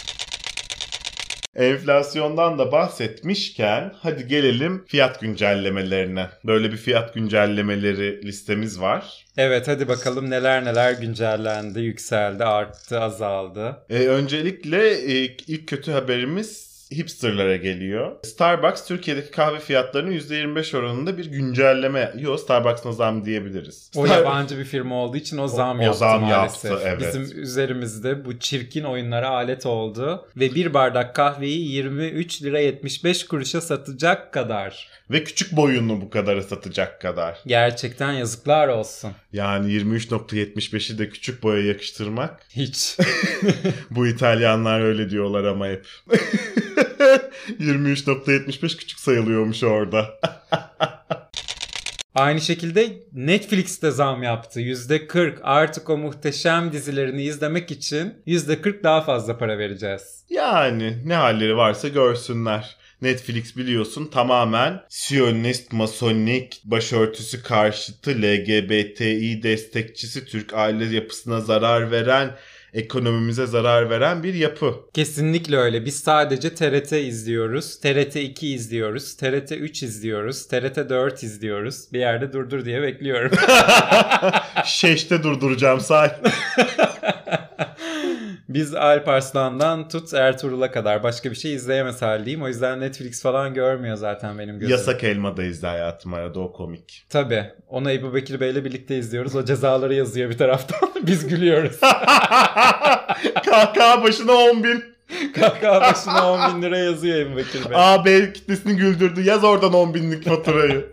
Enflasyondan da bahsetmişken hadi gelelim fiyat güncellemelerine. Böyle bir fiyat güncellemeleri listemiz var. Evet hadi bakalım neler neler güncellendi, yükseldi, arttı, azaldı. Ee, öncelikle e, ilk kötü haberimiz hipsterlara geliyor. Starbucks Türkiye'deki kahve fiyatlarını %25 oranında bir güncelleme. Yok Starbucks'ına zam diyebiliriz. O Star- yabancı bir firma olduğu için o zam o yaptı zam maalesef. yaptı, evet. Bizim üzerimizde bu çirkin oyunlara alet oldu. Ve bir bardak kahveyi 23 lira 75 kuruşa satacak kadar. Ve küçük boyunlu bu kadara satacak kadar. Gerçekten yazıklar olsun. Yani 23.75'i de küçük boya yakıştırmak. Hiç. Bu İtalyanlar öyle diyorlar ama hep. 23.75 küçük sayılıyormuş orada. Aynı şekilde Netflix de zam yaptı. %40 artık o muhteşem dizilerini izlemek için %40 daha fazla para vereceğiz. Yani ne halleri varsa görsünler. Netflix biliyorsun tamamen Siyonist, Masonik, başörtüsü karşıtı, LGBTİ destekçisi, Türk aile yapısına zarar veren, ekonomimize zarar veren bir yapı. Kesinlikle öyle. Biz sadece TRT izliyoruz. TRT 2 izliyoruz. TRT 3 izliyoruz. TRT 4 izliyoruz. Bir yerde durdur diye bekliyorum. Şeşte durduracağım say. Biz Alp Arslan'dan tut Ertuğrul'a kadar başka bir şey izleyemez haldeyim. O yüzden Netflix falan görmüyor zaten benim gözüm. Yasak elma da izle hayatım arada o komik. Tabii. Onu Ebu Bekir Bey'le birlikte izliyoruz. O cezaları yazıyor bir taraftan. Biz gülüyoruz. Kahkaha başına 10 bin. Kahkaha başına 10 bin lira yazıyor Ebu Bekir Bey. AB kitlesini güldürdü. Yaz oradan 10 binlik faturayı.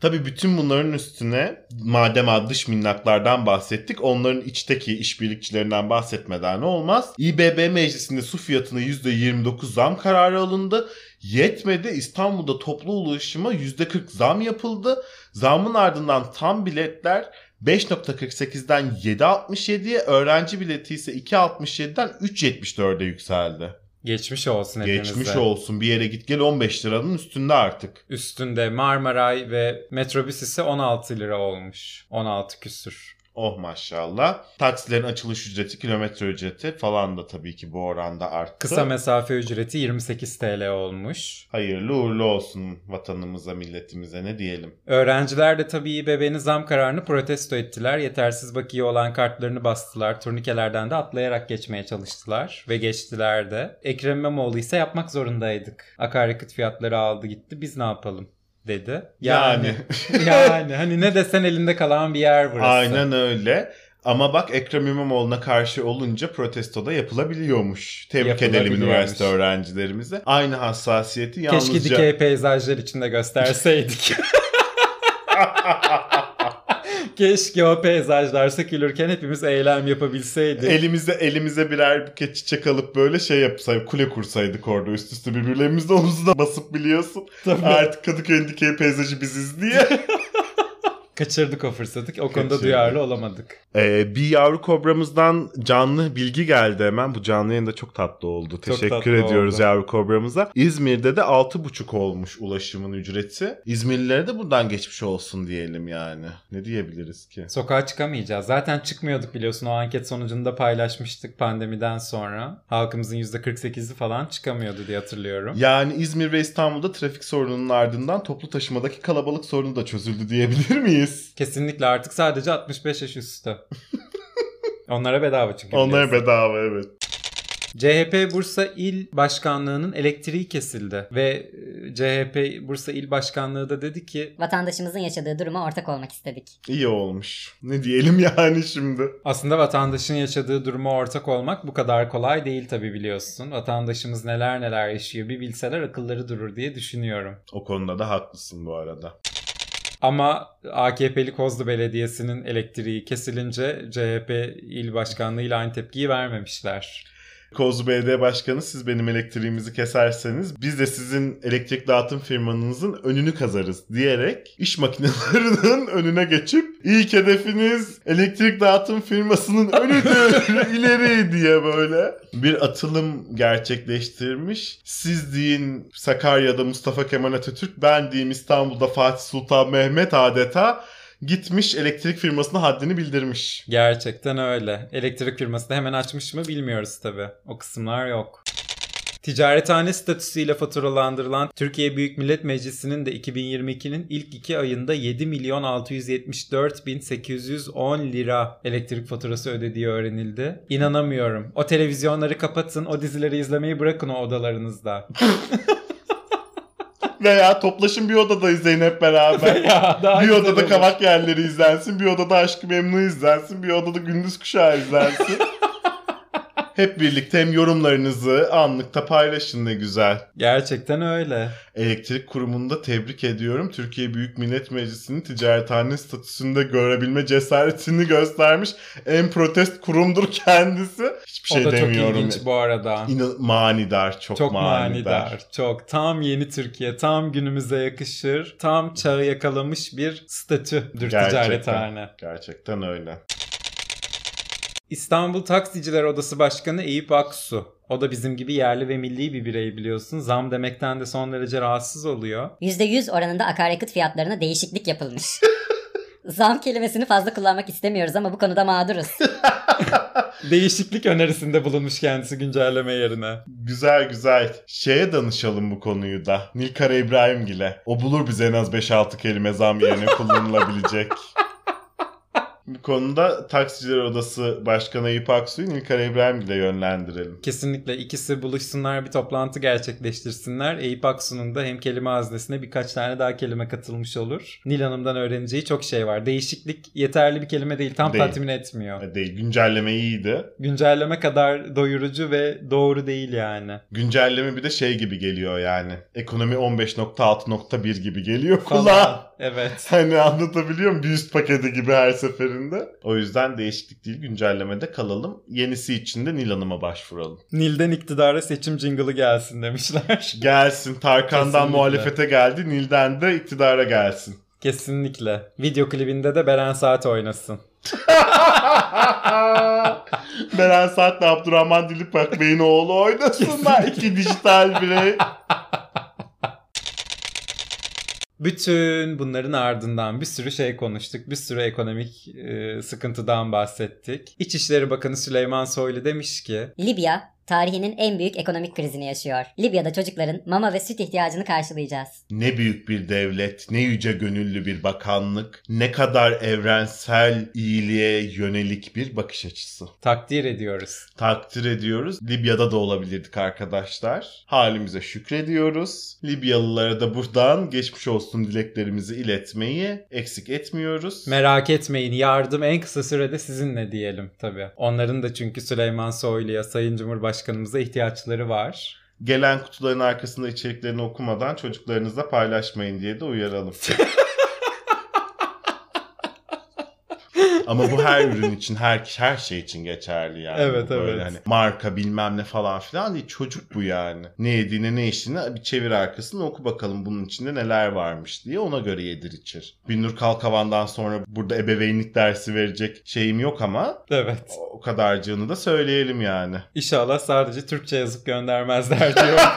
Tabii bütün bunların üstüne madem dış minnaklardan bahsettik onların içteki işbirlikçilerinden bahsetmeden olmaz. İBB meclisinde su fiyatına %29 zam kararı alındı. Yetmedi İstanbul'da toplu ulaşıma %40 zam yapıldı. Zamın ardından tam biletler 5.48'den 7.67'ye öğrenci bileti ise 2.67'den 3.74'e yükseldi. Geçmiş olsun hepimize. Geçmiş olsun bir yere git gel 15 liranın üstünde artık. Üstünde Marmaray ve metrobüs ise 16 lira olmuş. 16 küsür. Oh maşallah. Taksilerin açılış ücreti, kilometre ücreti falan da tabii ki bu oranda arttı. Kısa mesafe ücreti 28 TL olmuş. Hayırlı uğurlu olsun vatanımıza, milletimize ne diyelim. Öğrenciler de tabii İBB'nin zam kararını protesto ettiler. Yetersiz bakiye olan kartlarını bastılar. Turnikelerden de atlayarak geçmeye çalıştılar. Ve geçtiler de. Ekrem İmamoğlu ise yapmak zorundaydık. Akaryakıt fiyatları aldı gitti. Biz ne yapalım? Dedi. Yani yani hani ne desen elinde kalan bir yer burası. Aynen öyle. Ama bak Ekrem İmamoğlu'na karşı olunca protestoda yapılabiliyormuş. Tebrik edelim üniversite öğrencilerimize. Aynı hassasiyeti yalnızca... Keşke dikey peyzajlar içinde gösterseydik. Keşke o peyzajlar sökülürken hepimiz eylem yapabilseydik. Elimize elimize birer buket çiçek alıp böyle şey yapsaydık, kule kursaydık orada üst üste birbirlerimizle omuzuna basıp biliyorsun. Tabii. Artık Kadıköy'ün dikey peyzajı biziz diye. Kaçırdık o fırsatı. O konuda Kaçırdık. duyarlı olamadık. Ee, bir yavru kobramızdan canlı bilgi geldi hemen. Bu canlı yayında çok tatlı oldu. Teşekkür tatlı ediyoruz oldu. yavru kobramıza. İzmir'de de 6,5 olmuş ulaşımın ücreti. İzmirlilere de buradan geçmiş olsun diyelim yani. Ne diyebiliriz ki? Sokağa çıkamayacağız. Zaten çıkmıyorduk biliyorsun. O anket sonucunda paylaşmıştık pandemiden sonra. Halkımızın %48'i falan çıkamıyordu diye hatırlıyorum. Yani İzmir ve İstanbul'da trafik sorununun ardından toplu taşımadaki kalabalık sorunu da çözüldü diyebilir miyiz? Kesinlikle artık sadece 65 yaş üstü. Onlara bedava çünkü. Onlara biliyorsun. bedava evet. CHP Bursa İl Başkanlığı'nın elektriği kesildi ve e, CHP Bursa İl Başkanlığı da dedi ki Vatandaşımızın yaşadığı duruma ortak olmak istedik. İyi olmuş. Ne diyelim yani şimdi? aslında vatandaşın yaşadığı duruma ortak olmak bu kadar kolay değil tabii biliyorsun. Vatandaşımız neler neler yaşıyor bir bilseler akılları durur diye düşünüyorum. O konuda da haklısın bu arada. Ama AKP'li Kozlu Belediyesi'nin elektriği kesilince CHP il başkanlığıyla aynı tepkiyi vermemişler. Belediye Başkanı siz benim elektriğimizi keserseniz biz de sizin elektrik dağıtım firmanızın önünü kazarız diyerek iş makinelerinin önüne geçip ilk hedefiniz elektrik dağıtım firmasının önüdür ileri diye böyle bir atılım gerçekleştirmiş. Siz deyin Sakarya'da Mustafa Kemal Atatürk ben diyeyim İstanbul'da Fatih Sultan Mehmet adeta gitmiş elektrik firmasına haddini bildirmiş. Gerçekten öyle. Elektrik firması da hemen açmış mı bilmiyoruz tabii. O kısımlar yok. Ticarethane statüsüyle faturalandırılan Türkiye Büyük Millet Meclisi'nin de 2022'nin ilk iki ayında 7 milyon 674 bin 810 lira elektrik faturası ödediği öğrenildi. İnanamıyorum. O televizyonları kapatın, o dizileri izlemeyi bırakın o odalarınızda. Veya toplaşın bir odada izleyin hep beraber. ya, daha bir odada olur. kavak yerleri izlensin, bir odada aşkı memnu izlensin, bir odada gündüz kuşağı izlensin. Hep birlikte hem yorumlarınızı anlıkta paylaşın ne güzel. Gerçekten öyle. Elektrik kurumunda tebrik ediyorum. Türkiye Büyük Millet Meclisi'nin ticarethane statüsünde görebilme cesaretini göstermiş. En protest kurumdur kendisi. Hiçbir şey o da çok demiyorum. ilginç bu arada. İnan- manidar, çok, Çok manidar. manidar. Çok. Tam yeni Türkiye. Tam günümüze yakışır. Tam çağı yakalamış bir statüdür Gerçekten. ticarethane. Gerçekten öyle. İstanbul Taksiciler Odası Başkanı Eyüp Aksu. O da bizim gibi yerli ve milli bir birey biliyorsun. Zam demekten de son derece rahatsız oluyor. %100 oranında akaryakıt fiyatlarına değişiklik yapılmış. Zam kelimesini fazla kullanmak istemiyoruz ama bu konuda mağduruz. Değişiklik önerisinde bulunmuş kendisi güncelleme yerine. Güzel güzel. Şeye danışalım bu konuyu da. Nilkara İbrahimgil'e. O bulur bize en az 5-6 kelime zam yerine kullanılabilecek. Bu konuda Taksiciler Odası Başkanı Eyüp Aksu'yu Nilkara İbrahimgil'e yönlendirelim. Kesinlikle ikisi buluşsunlar bir toplantı gerçekleştirsinler. Eyüp Aksu'nun da hem kelime haznesine birkaç tane daha kelime katılmış olur. Nil Hanım'dan öğreneceği çok şey var. Değişiklik yeterli bir kelime değil. Tam Değil. tatmin etmiyor. Değil, güncelleme iyiydi. Güncelleme kadar doyurucu ve doğru değil yani. Güncelleme bir de şey gibi geliyor yani. Ekonomi 15.6.1 gibi geliyor Falan. kulağa. Evet. Hani anlatabiliyor muyum? Bir üst paketi gibi her seferinde. O yüzden değişiklik değil güncellemede kalalım. Yenisi için de Nil Hanım'a başvuralım. Nil'den iktidara seçim jingle'ı gelsin demişler. Gelsin Tarkan'dan Kesinlikle. muhalefete geldi. Nil'den de iktidara gelsin. Kesinlikle. Video klibinde de Beren Saat oynasın. Beren Saat'le Abdurrahman Diliprak Bey'in oğlu oynasınlar. İki dijital birey. Bütün bunların ardından bir sürü şey konuştuk. Bir sürü ekonomik e, sıkıntıdan bahsettik. İçişleri Bakanı Süleyman Soylu demiş ki Libya tarihinin en büyük ekonomik krizini yaşıyor. Libya'da çocukların mama ve süt ihtiyacını karşılayacağız. Ne büyük bir devlet, ne yüce gönüllü bir bakanlık, ne kadar evrensel iyiliğe yönelik bir bakış açısı. takdir ediyoruz. Takdir ediyoruz. Libya'da da olabilirdik arkadaşlar. Halimize şükrediyoruz. Libyalılara da buradan geçmiş olsun dileklerimizi iletmeyi eksik etmiyoruz. Merak etmeyin yardım en kısa sürede sizinle diyelim tabii. Onların da çünkü Süleyman Soylu'ya, Sayın Cumhurbaşkanımıza ihtiyaçları var. Gelen kutuların arkasında içeriklerini okumadan çocuklarınızla paylaşmayın diye de uyaralım. Ama bu her ürün için, her her şey için geçerli yani. Evet, böyle evet. Hani marka bilmem ne falan filan değil. Çocuk bu yani. Ne yediğine ne içtiğine bir çevir arkasını oku bakalım bunun içinde neler varmış diye ona göre yedir içir. Binnur Kalkavan'dan sonra burada ebeveynlik dersi verecek şeyim yok ama Evet. o kadarcığını da söyleyelim yani. İnşallah sadece Türkçe yazıp göndermezler diyor.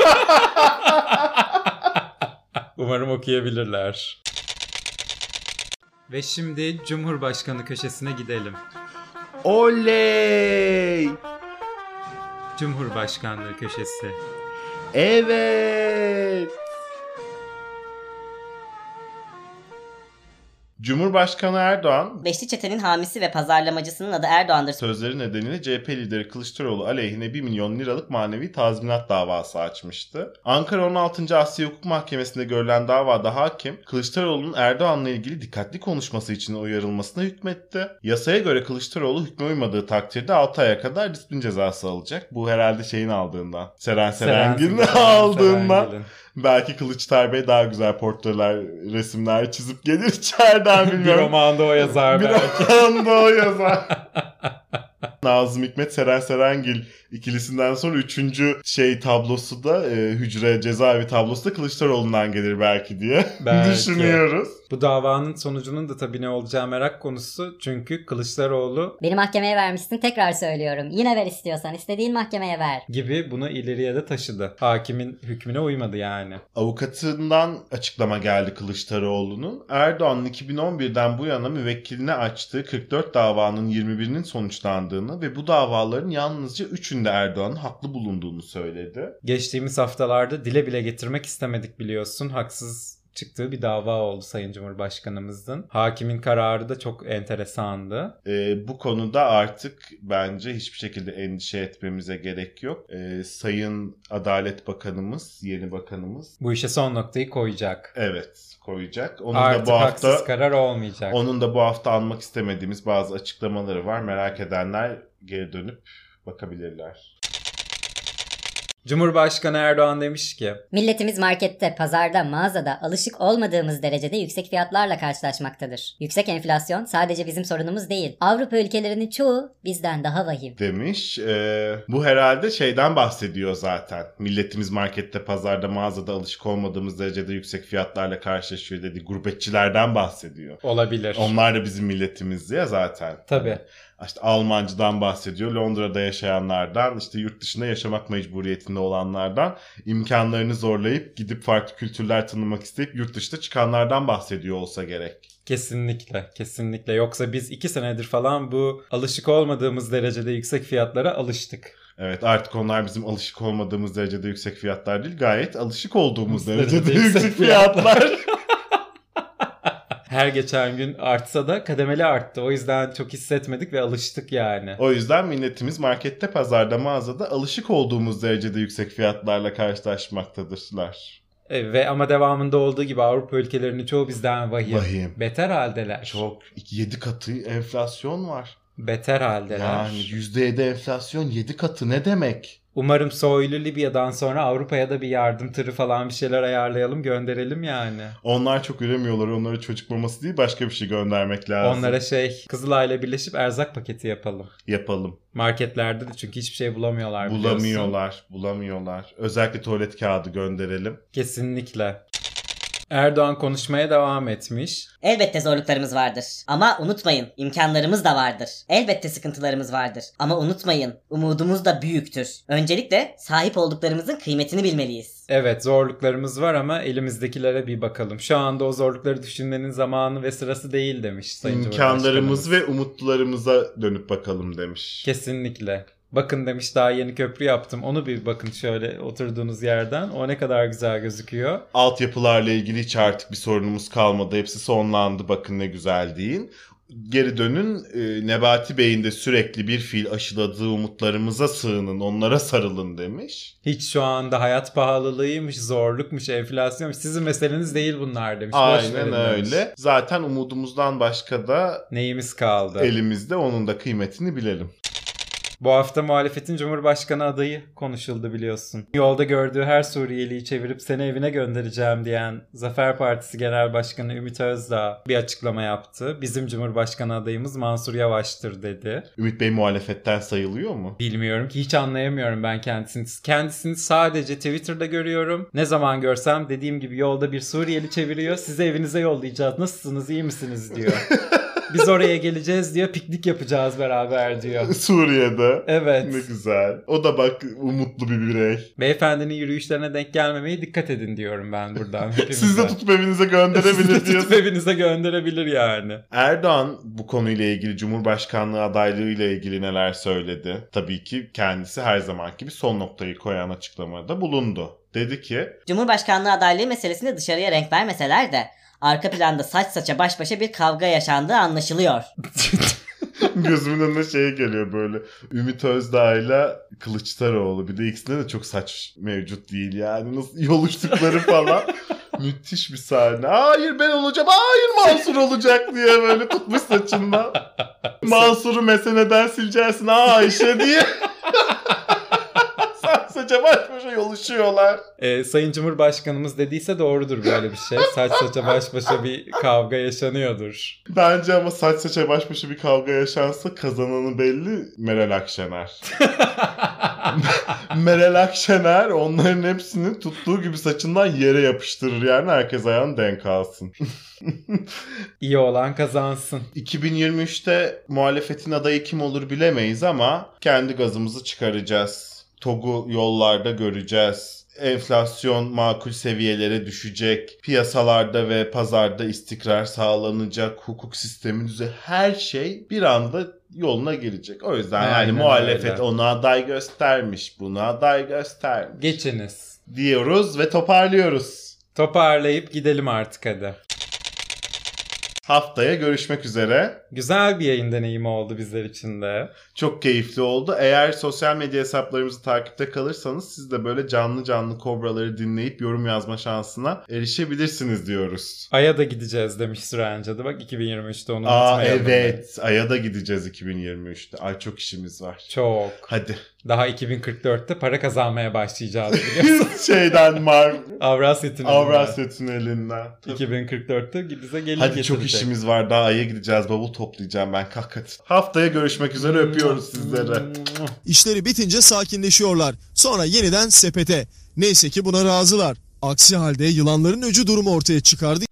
Umarım okuyabilirler. Ve şimdi Cumhurbaşkanı köşesine gidelim. Oley! Cumhurbaşkanlığı köşesi. Evet. Cumhurbaşkanı Erdoğan Beşli çetenin hamisi ve pazarlamacısının adı Erdoğan'dır. sözleri nedeniyle CHP lideri Kılıçdaroğlu aleyhine 1 milyon liralık manevi tazminat davası açmıştı. Ankara 16. Asya Hukuk Mahkemesi'nde görülen davada hakim Kılıçdaroğlu'nun Erdoğan'la ilgili dikkatli konuşması için uyarılmasına hükmetti. Yasaya göre Kılıçdaroğlu hükme uymadığı takdirde 6 aya kadar disiplin cezası alacak. Bu herhalde şeyin aldığından. Seren Serengil'in Seren aldığından. Serengil'in. Belki Kılıçdaroğlu Bey daha güzel portreler, resimler çizip gelir içeriden Bir bilmiyorum. romanda o yazar Bir belki. romanda o yazar. Nazım Hikmet Seren Serengil ikilisinden sonra üçüncü şey tablosu da e, hücre cezaevi tablosu da Kılıçdaroğlu'ndan gelir belki diye Belki. düşünüyoruz. Bu davanın sonucunun da tabii ne olacağı merak konusu. Çünkü Kılıçdaroğlu Beni mahkemeye vermişsin tekrar söylüyorum. Yine ver istiyorsan istediğin mahkemeye ver. gibi bunu ileriye de taşıdı. Hakimin hükmüne uymadı yani. Avukatından açıklama geldi Kılıçdaroğlu'nun. Erdoğan'ın 2011'den bu yana müvekkiline açtığı 44 davanın 21'inin sonuçlandığını ve bu davaların yalnızca 3'ünde Erdoğan'ın haklı bulunduğunu söyledi. Geçtiğimiz haftalarda dile bile getirmek istemedik biliyorsun. Haksız çıktığı bir dava oldu Sayın Cumhurbaşkanımızın. Hakimin kararı da çok enteresandı. Ee, bu konuda artık bence hiçbir şekilde endişe etmemize gerek yok. Ee, Sayın Adalet Bakanımız, yeni bakanımız Bu işe son noktayı koyacak. evet koyacak. Onun Artık da bu haksız hafta karar olmayacak. onun da bu hafta almak istemediğimiz bazı açıklamaları var. Merak edenler geri dönüp bakabilirler. Cumhurbaşkanı Erdoğan demiş ki Milletimiz markette, pazarda, mağazada alışık olmadığımız derecede yüksek fiyatlarla karşılaşmaktadır. Yüksek enflasyon sadece bizim sorunumuz değil. Avrupa ülkelerinin çoğu bizden daha vahim. demiş. Ee, bu herhalde şeyden bahsediyor zaten. Milletimiz markette, pazarda, mağazada alışık olmadığımız derecede yüksek fiyatlarla karşılaşıyor dedi. Gurbetçilerden bahsediyor. olabilir. Onlar da bizim milletimiz ya zaten. Tabii. İşte Almancıdan bahsediyor, Londra'da yaşayanlardan, işte yurt dışında yaşamak mecburiyetinde olanlardan, imkanlarını zorlayıp gidip farklı kültürler tanımak isteyip yurt dışına çıkanlardan bahsediyor olsa gerek. Kesinlikle, kesinlikle. Yoksa biz iki senedir falan bu alışık olmadığımız derecede yüksek fiyatlara alıştık. Evet artık onlar bizim alışık olmadığımız derecede yüksek fiyatlar değil, gayet alışık olduğumuz Derecede derecede yüksek yüksek fiyatlar. Her geçen gün artsa da kademeli arttı. O yüzden çok hissetmedik ve alıştık yani. o yüzden milletimiz markette, pazarda, mağazada alışık olduğumuz derecede yüksek fiyatlarla karşılaşmaktadırlar. E, ve ama devamında olduğu gibi Avrupa ülkelerinin çoğu bizden vahim. Vahim. Beter haldeler. Çok 7 katı enflasyon var. Beter haldeler. Yani %7 enflasyon 7 katı ne demek? Umarım Soylu Libya'dan sonra Avrupa'ya da bir yardım tırı falan bir şeyler ayarlayalım gönderelim yani. Onlar çok üremiyorlar. Onlara çocuk maması değil başka bir şey göndermek lazım. Onlara şey Kızılay'la birleşip erzak paketi yapalım. Yapalım. Marketlerde de çünkü hiçbir şey bulamıyorlar biliyorsun. Bulamıyorlar. Bulamıyorlar. Özellikle tuvalet kağıdı gönderelim. Kesinlikle. Erdoğan konuşmaya devam etmiş. Elbette zorluklarımız vardır. Ama unutmayın imkanlarımız da vardır. Elbette sıkıntılarımız vardır. Ama unutmayın umudumuz da büyüktür. Öncelikle sahip olduklarımızın kıymetini bilmeliyiz. Evet zorluklarımız var ama elimizdekilere bir bakalım. Şu anda o zorlukları düşünmenin zamanı ve sırası değil demiş Sayın İmkanlarımız ve umutlarımıza dönüp bakalım demiş. Kesinlikle. Bakın demiş daha yeni köprü yaptım. Onu bir bakın şöyle oturduğunuz yerden. O ne kadar güzel gözüküyor. Altyapılarla ilgili hiç artık bir sorunumuz kalmadı. Hepsi sonlandı bakın ne güzel deyin. Geri dönün e, Nebati Bey'in de sürekli bir fiil aşıladığı umutlarımıza sığının onlara sarılın demiş. Hiç şu anda hayat pahalılığıymış, zorlukmuş, enflasyonmuş. Sizin meseleniz değil bunlar demiş. Aynen verin demiş. öyle. Zaten umudumuzdan başka da Neyimiz kaldı? elimizde onun da kıymetini bilelim. Bu hafta muhalefetin Cumhurbaşkanı adayı konuşuldu biliyorsun. Yolda gördüğü her Suriyeliyi çevirip seni evine göndereceğim diyen Zafer Partisi Genel Başkanı Ümit Özdağ bir açıklama yaptı. Bizim Cumhurbaşkanı adayımız Mansur Yavaş'tır dedi. Ümit Bey muhalefetten sayılıyor mu? Bilmiyorum ki hiç anlayamıyorum ben kendisini. Kendisini sadece Twitter'da görüyorum. Ne zaman görsem dediğim gibi yolda bir Suriyeli çeviriyor. Sizi evinize yollayacağız. Nasılsınız iyi misiniz diyor. Biz oraya geleceğiz diyor. Piknik yapacağız beraber diyor. Suriye'de. Evet. Ne güzel. O da bak umutlu bir birey. Beyefendinin yürüyüşlerine denk gelmemeye dikkat edin diyorum ben buradan. hepimize. Siz de tutup evinize Siz de gönderebilir tutup evinize gönderebilir yani. Erdoğan bu konuyla ilgili Cumhurbaşkanlığı adaylığıyla ilgili neler söyledi? Tabii ki kendisi her zaman gibi son noktayı koyan açıklamada bulundu. Dedi ki Cumhurbaşkanlığı adaylığı meselesinde dışarıya renk vermeseler de arka planda saç saça baş başa bir kavga yaşandığı anlaşılıyor. gözümün önüne şey geliyor böyle. Ümit Özdağ ile Kılıçdaroğlu. Bir de ikisinde de çok saç mevcut değil yani. Nasıl yoluştukları falan. Müthiş bir sahne. Hayır ben olacağım. Hayır Mansur olacak diye böyle tutmuş saçından. Mansur'u meseneden sileceksin ha Ayşe diye. Saç saça baş başa yoluşuyorlar. Ee, Sayın Cumhurbaşkanımız dediyse doğrudur böyle bir şey. Saç saça baş başa bir kavga yaşanıyordur. Bence ama saç saça baş başa bir kavga yaşansa kazananı belli Meral Akşener. Meral Akşener onların hepsini tuttuğu gibi saçından yere yapıştırır yani herkes ayağını denk alsın. İyi olan kazansın. 2023'te muhalefetin adayı kim olur bilemeyiz ama kendi gazımızı çıkaracağız. TOG'u yollarda göreceğiz. Enflasyon makul seviyelere düşecek. Piyasalarda ve pazarda istikrar sağlanacak. Hukuk sistemi her şey bir anda yoluna girecek. O yüzden yani Aynen muhalefet öyle. onu aday göstermiş, bunu aday göstermiş Geçiniz. diyoruz ve toparlıyoruz. Toparlayıp gidelim artık hadi. Haftaya görüşmek üzere. Güzel bir yayın deneyimi oldu bizler için de. Çok keyifli oldu. Eğer sosyal medya hesaplarımızı takipte kalırsanız siz de böyle canlı canlı kobraları dinleyip yorum yazma şansına erişebilirsiniz diyoruz. Ay'a da gideceğiz demiş Süren Cadı. Bak 2023'te onu Aa unutmayalım. evet. Ay'a da gideceğiz 2023'te. Ay çok işimiz var. Çok. Hadi. Daha 2044'te para kazanmaya başlayacağız biliyorsun. Şeyden Mar Avrasya Tüneli'nden. Avrasya Tüneli'nden. 2044'te bize gelir Hadi getirecek. çok işimiz var. Daha Ay'a gideceğiz. Bavul toplayacağım ben. Kalk hadi. Haftaya görüşmek üzere. Öpüyoruz sizleri. İşleri bitince sakinleşiyorlar. Sonra yeniden sepete. Neyse ki buna razılar. Aksi halde yılanların öcü durumu ortaya çıkardı.